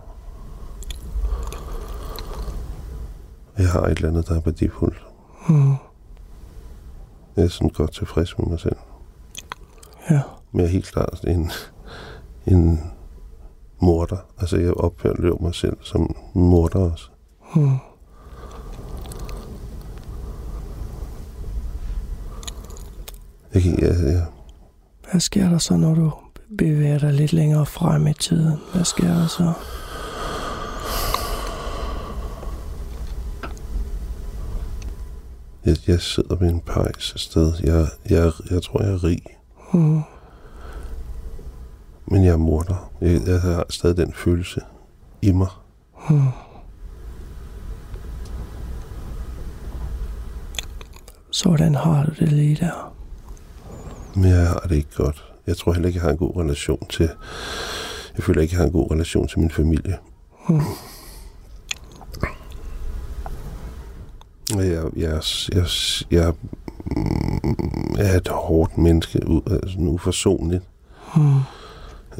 Jeg har et eller andet, der er værdifuldt. Mm. Jeg er sådan godt tilfreds med mig selv. Ja. Men jeg er helt klart en, en morder. Altså, jeg løber mig selv som morder også. Mm. Jeg, kan- jeg, jeg, Hvad sker der så, når du bevæger dig lidt længere frem i tiden? Hvad sker der så? jeg, jeg sidder ved en pejs et sted. Jeg, jeg, jeg tror, jeg er rig. Mm. Men jeg er morder. Jeg, jeg har stadig den følelse i mig. Mm. Sådan har du det lige der. Men jeg har det ikke godt. Jeg tror heller ikke, jeg har en god relation til... Jeg føler ikke, jeg har en god relation til min familie. Mm. Jeg, jeg, jeg, jeg er et hårdt menneske, altså uforsonligt. Mm.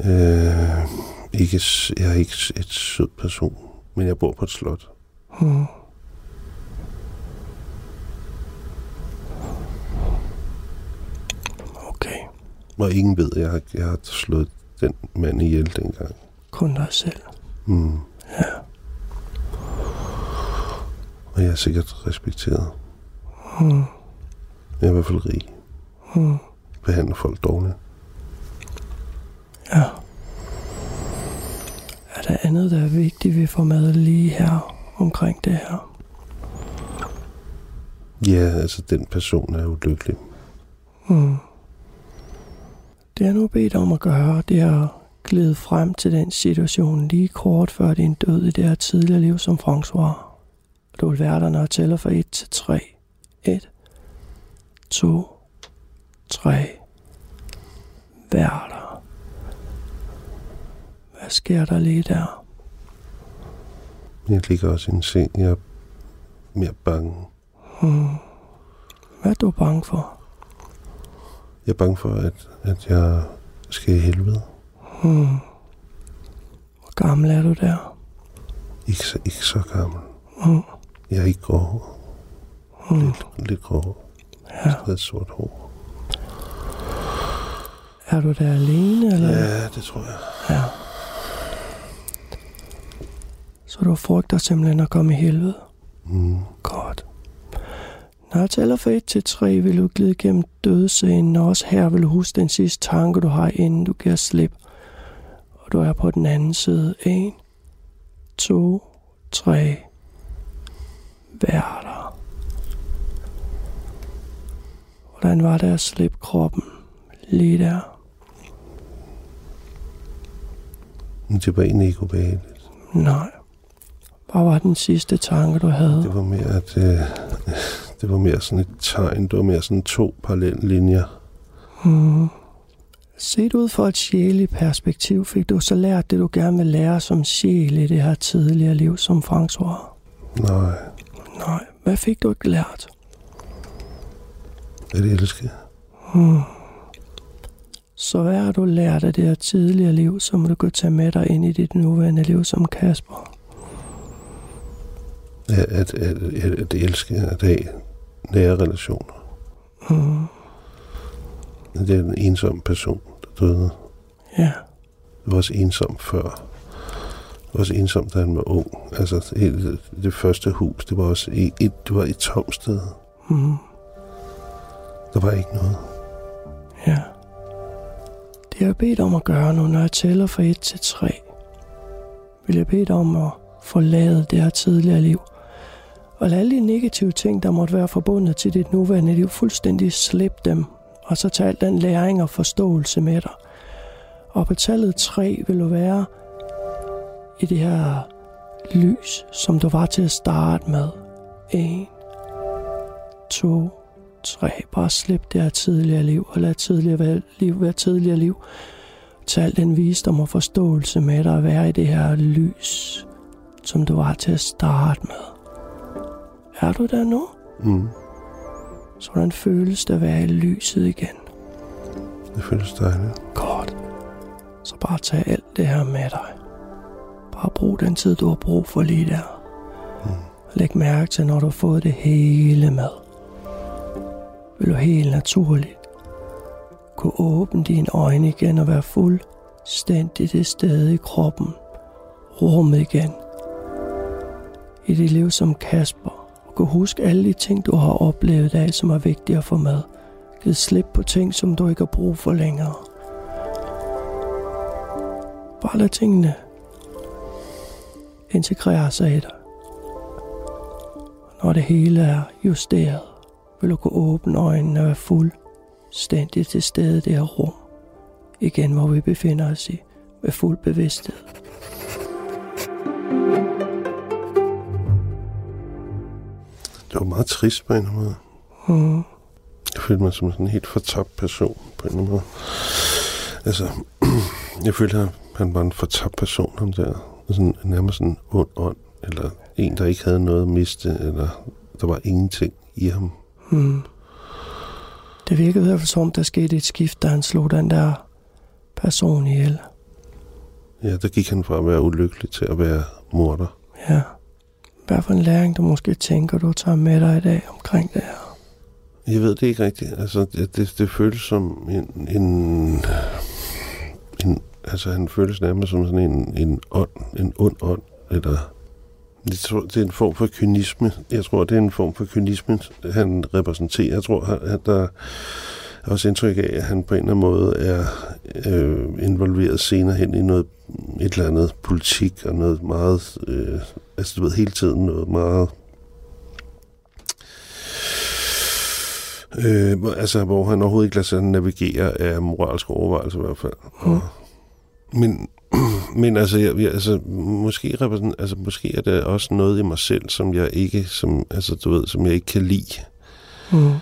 Øh, ikke, jeg er ikke et sød person, men jeg bor på et slot. Mm. Okay, Og ingen ved, at jeg har, jeg har slået den mand ihjel dengang. kun dig selv. Mm. Ja. Og jeg er sikkert respekteret. Mm. Jeg er i hvert fald rig. Mm. Behandler folk dårligt. Ja. Er der andet, der er vigtigt, vi får med lige her omkring det her? Ja, altså den person er ulykkelig. Mm. Det jeg nu bedt om at gøre, det er at glide frem til den situation lige kort før din død i det her tidligere liv som François. Du vil være der, når jeg tæller fra 1 til 3. 1, 2, 3. Vær der. Hvad sker der lige der? Jeg ligger også i en seng. Jeg er mere bange. Hmm. Hvad er du bange for? Jeg er bange for, at, at jeg skal i helvede. Hmm. Hvor gammel er du der? Ikke så, ikke så gammel. Hmm. Jeg er ikke grå. Hmm. Lidt, lidt grå. Ja. Lidt sort hår. Er du der alene, eller? Ja, det tror jeg. Ja. Så du frygter simpelthen at komme i helvede? Mm. Godt. Når jeg tæller fra 1 til 3, vil du glide gennem dødscenen, og også her vil du huske den sidste tanke, du har, inden du giver slip. Og du er på den anden side. 1, 2, 3. Vær der. Hvordan var det at slippe kroppen? Lige der. Men det var egentlig ikke ubehageligt. Nej. Hvad var den sidste tanke, du havde? Det var mere, at øh, det var mere sådan et tegn. Det var mere sådan to parallelle linjer. Mm. Set ud fra et sjæligt perspektiv, fik du så lært det, du gerne vil lære som sjæl i det her tidligere liv som François? Nej, Nej, hvad fik du ikke lært? At elske. Så hvad har du lært af det her tidligere liv, som du kan tage med dig ind i dit nuværende liv som Kasper? At, at, at, at, elske, at have nære relationer. Mm, det er en ensom person, der døde. ja, Det var også ensom før. Det var også ensom, da han var ung. Altså, det, det første hus, det var også et, et, det var et tomt sted. mm, der var ikke noget. ja. Det har jeg bedt om at gøre nu, når jeg tæller fra 1 til 3. Vil jeg bede dig om at forlade det her tidligere liv. Og lad alle de negative ting, der måtte være forbundet til dit nuværende liv, fuldstændig slippe dem. Og så tage al den læring og forståelse med dig. Og på tallet 3 vil du være i det her lys, som du var til at starte med. 1, 2, 3. Bare slip det her tidligere liv, og lad tidligere være, liv være tidligere liv. Tag al den visdom og forståelse med dig at være i det her lys, som du var til at starte med. Er du der nu? Mm. Så hvordan føles det at være i lyset igen? Det føles dejligt. Godt. Så bare tag alt det her med dig. Bare brug den tid, du har brug for lige der. Læg mærke til, når du har fået det hele med. Vil du helt naturligt kunne åbne dine øjne igen og være fuldstændig det sted i kroppen. Rummet igen. I dit liv som Kasper. Og kunne huske alle de ting, du har oplevet af, som er vigtige at få med. Giv slip på ting, som du ikke har brug for længere. Bare lad tingene integrere sig i dig. Når det hele er justeret, vil du kunne åbne øjnene og være fuldstændig til stede i det her rum. Igen, hvor vi befinder os i med fuld bevidsthed. Det var meget trist på en måde. Mm. Jeg følte mig som sådan en helt fortabt person på en måde. Altså, jeg følte, at han var en fortabt person, ham der. Sådan, nærmest sådan en ond ånd, eller en, der ikke havde noget at miste, eller der var ingenting i ham. Mm. Det virkede i hvert fald som om, der skete et skift, da han slog den der person ihjel. Ja, der gik han fra at være ulykkelig til at være morder. Ja. Hvad for en læring, du måske tænker, du tager med dig i dag omkring det her? Jeg ved det ikke rigtigt. Altså, det, det, det føles som en, en, en... Altså, han føles nærmest som sådan en, en ånd, en ond ånd, eller... Jeg tror, det er en form for kynisme. Jeg tror, det er en form for kynisme, han repræsenterer. Jeg tror, at der er også indtryk af, at han på en eller anden måde er øh, involveret senere hen i noget, et eller andet politik og noget meget, øh, altså du ved, hele tiden noget meget Øh, altså, hvor han overhovedet ikke lader sig navigere af moralske overvejelser i hvert fald. Mm. Men, men altså, jeg, jeg, altså, måske, altså, måske er det også noget i mig selv, som jeg ikke, som, altså, du ved, som jeg ikke kan lide. Mm.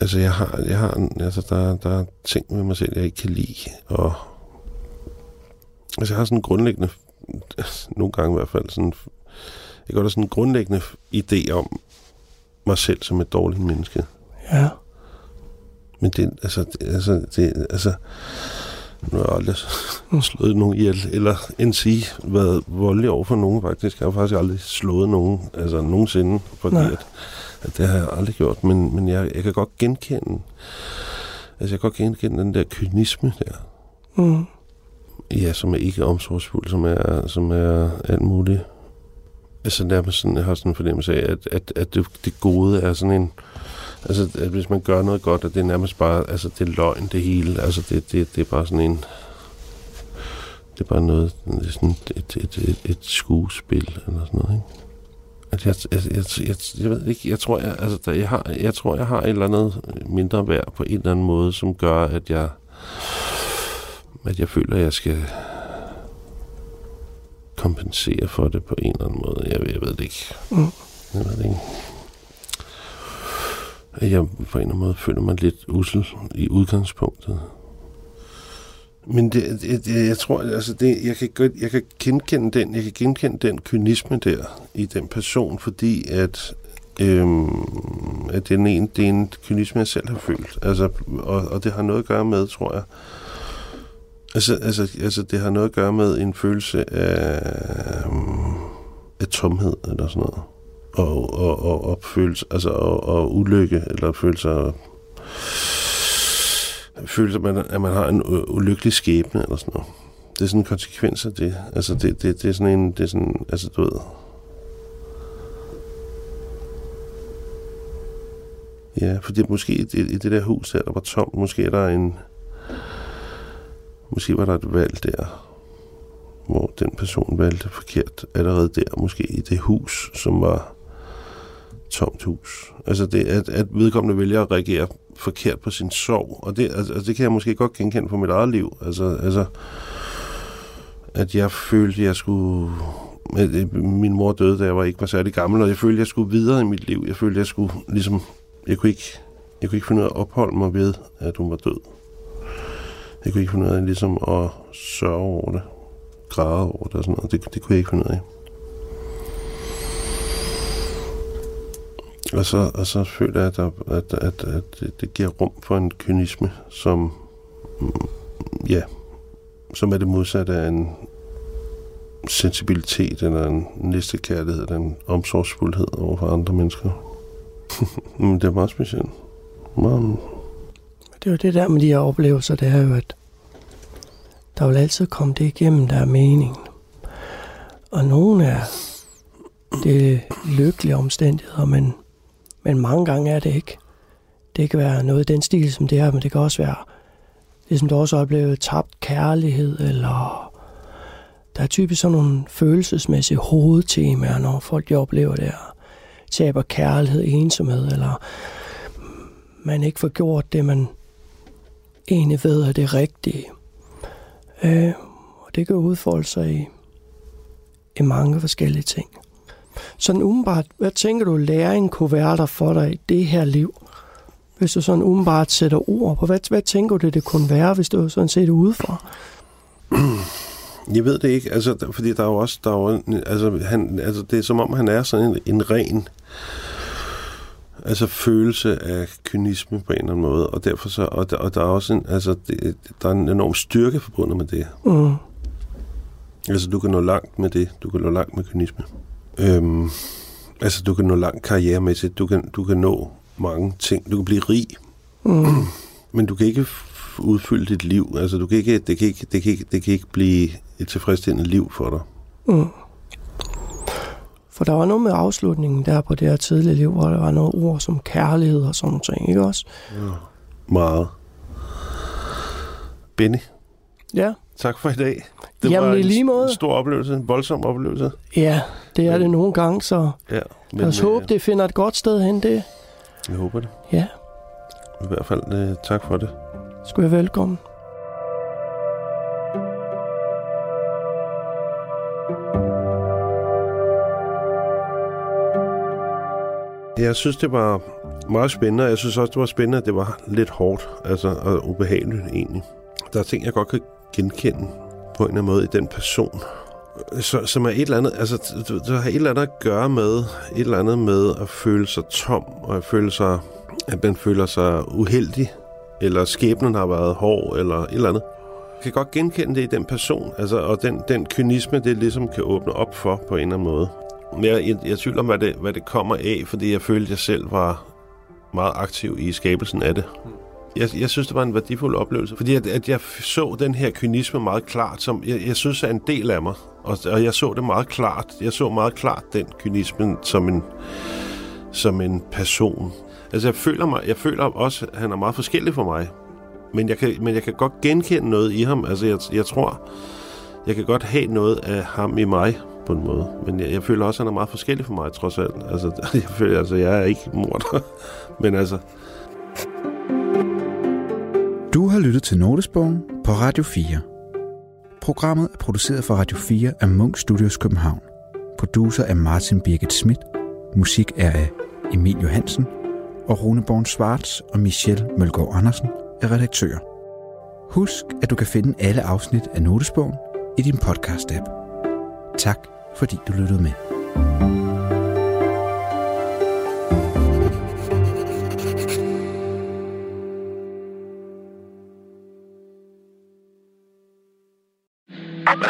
Altså, jeg har, jeg har altså, der, der er ting ved mig selv, jeg ikke kan lide. Og, altså, jeg har sådan en grundlæggende, nogle gange i hvert fald, sådan, jeg går der sådan en grundlæggende idé om mig selv som et dårligt menneske. Ja. Men det, altså, det, altså, det, altså, nu har jeg aldrig slået nogen ihjel, eller end sige, været voldelig over for nogen faktisk. Jeg har faktisk aldrig slået nogen, altså nogensinde, fordi Nej. at, at det har jeg aldrig gjort, men, men jeg, jeg kan godt genkende, altså jeg kan godt genkende den der kynisme der, Mm. ja, som er ikke omsorgsfuld, som er, som er alt muligt. Altså nærmest sådan, jeg har sådan en fornemmelse af, at, at, at det, det gode er sådan en, altså at hvis man gør noget godt, at det er nærmest bare, altså det er løgn det hele, altså det, det, det er bare sådan en, det er bare noget, det er sådan et, et, et, et skuespil eller sådan noget, ikke? At jeg, jeg, jeg, jeg, jeg ved ikke, jeg tror, jeg, altså, der, jeg, har, jeg tror, jeg har et eller andet mindre værd på en eller anden måde, som gør, at jeg, at jeg føler, at jeg skal kompensere for det på en eller anden måde. Jeg, jeg ved det ikke. Mm. Jeg ved det ikke. At Jeg på en eller anden måde føler mig lidt usel i udgangspunktet. Men det, det, det, jeg tror, altså det, jeg, kan godt, jeg kan genkende den, jeg kan genkende den kynisme der i den person, fordi at, øhm, at det, er en, det er en kynisme, jeg selv har følt. Altså, og, og det har noget at gøre med, tror jeg, altså, altså, altså det har noget at gøre med en følelse af, øhm, af tomhed eller sådan noget. Og, og, og, og følelse, altså, og, og ulykke, eller føle af føle, at man, at man har en øh, ulykkelig skæbne eller sådan noget. Det er sådan en konsekvens af det. Altså, det, det, det er sådan en, det er sådan, altså, du ved... Ja, fordi måske i det, i det der hus her, der var tomt, måske er der en... Måske var der et valg der, hvor den person valgte forkert allerede der, måske i det hus, som var tomt hus. Altså det, at, at vedkommende vælger at reagere forkert på sin sorg, og det, altså, altså, det kan jeg måske godt genkende på mit eget liv. Altså, altså at jeg følte, jeg skulle... At min mor døde, da jeg var ikke var særlig gammel, og jeg følte, jeg skulle videre i mit liv. Jeg følte, jeg skulle ligesom... Jeg kunne ikke, jeg kunne ikke finde ud af at opholde mig ved, at hun var død. Jeg kunne ikke finde ud af ligesom at sørge over det, græde over det og sådan noget. Det, det kunne jeg ikke finde ud af. Og så, og så føler jeg, at, der, at, at, at det giver rum for en kynisme, som, mm, ja, som er det modsatte af en sensibilitet, eller en næstekærlighed, eller en omsorgsfuldhed over for andre mennesker. Men det er meget specielt. Meget... Det er jo det der med de her oplevelser, det er jo, at der vil altid komme det igennem, der er meningen. Og nogle er det lykkelige omstændigheder, men men mange gange er det ikke. Det kan være noget i den stil, som det er, men det kan også være, ligesom som du også har oplevet, tabt kærlighed, eller der er typisk sådan nogle følelsesmæssige hovedtemaer, når folk de oplever det her. Taber kærlighed, ensomhed, eller man ikke får gjort det, man egentlig ved er det rigtige. Øh, og det kan udfolde sig i, i mange forskellige ting. Sådan umiddelbart, hvad tænker du, læring kunne være der for dig i det her liv? Hvis du sådan umiddelbart sætter ord på, hvad, hvad tænker du, det kunne være, hvis du sådan set udefra? Jeg ved det ikke, altså, fordi der er jo også, der er jo, altså, han, altså, det er som om, han er sådan en, en ren altså følelse af kynisme på en eller anden måde, og derfor så, og der, og der er også en, altså, det, der er en enorm styrke forbundet med det. Mm. Altså, du kan nå langt med det, du kan nå langt med kynisme. Øhm, altså, du kan nå langt karrieremæssigt, du kan, du kan nå mange ting, du kan blive rig, mm. men du kan ikke udfylde dit liv. Altså, du kan ikke, det, kan ikke, det, kan ikke, det kan ikke blive et tilfredsstillende liv for dig. Mm. For der var noget med afslutningen der på det her tidlige liv, hvor der var noget ord som kærlighed og sådan noget, ikke også? Ja, meget. Benny. Ja. Tak for i dag. Det Jamen, var i lige måde. en stor oplevelse, en voldsom oplevelse. Ja, det er men, det nogle gange, så ja, men, lad os håbe, det finder et godt sted hen, det. Jeg håber det. Ja. I hvert fald uh, tak for det. Skulle jeg velkommen. Jeg synes, det var meget spændende, og jeg synes også, det var spændende, at det var lidt hårdt, altså og ubehageligt egentlig. Der er ting, jeg godt kan genkende på en eller anden måde i den person, øh, så, som er et eller andet, altså det har et eller andet at gøre med, et eller andet med at føle sig tom, og at føle sig, at man føler sig uheldig, eller skæbnen har været hård, eller et eller andet. Jeg kan godt genkende det i den person, altså, og den, den kynisme, det ligesom kan åbne op for på en eller anden måde. Men jeg, jeg, jeg tvivler om, hvad det, hvad det kommer af, fordi jeg følte, at jeg selv var meget aktiv i skabelsen af det. Hmm. Jeg, jeg synes, det var en værdifuld oplevelse, fordi at, at jeg så den her kynisme meget klart, som jeg, jeg synes er en del af mig. Og, og jeg så det meget klart. Jeg så meget klart den kynisme som en, som en person. Altså jeg føler, mig, jeg føler også, at han er meget forskellig for mig. Men jeg kan, men jeg kan godt genkende noget i ham. Altså jeg, jeg tror, jeg kan godt have noget af ham i mig på en måde. Men jeg, jeg føler også, at han er meget forskellig for mig, trods alt. Altså, jeg føler, altså, jeg er ikke morder. men altså... Du har lyttet til Notesbogen på Radio 4. Programmet er produceret for Radio 4 af Munk Studios København. Producer er Martin Birgit Schmidt. Musik er af Emil Johansen. Og Rune Born Svarts og Michelle Mølgaard Andersen er redaktører. Husk, at du kan finde alle afsnit af Notesbogen i din podcast-app. Tak, fordi du lyttede med. Man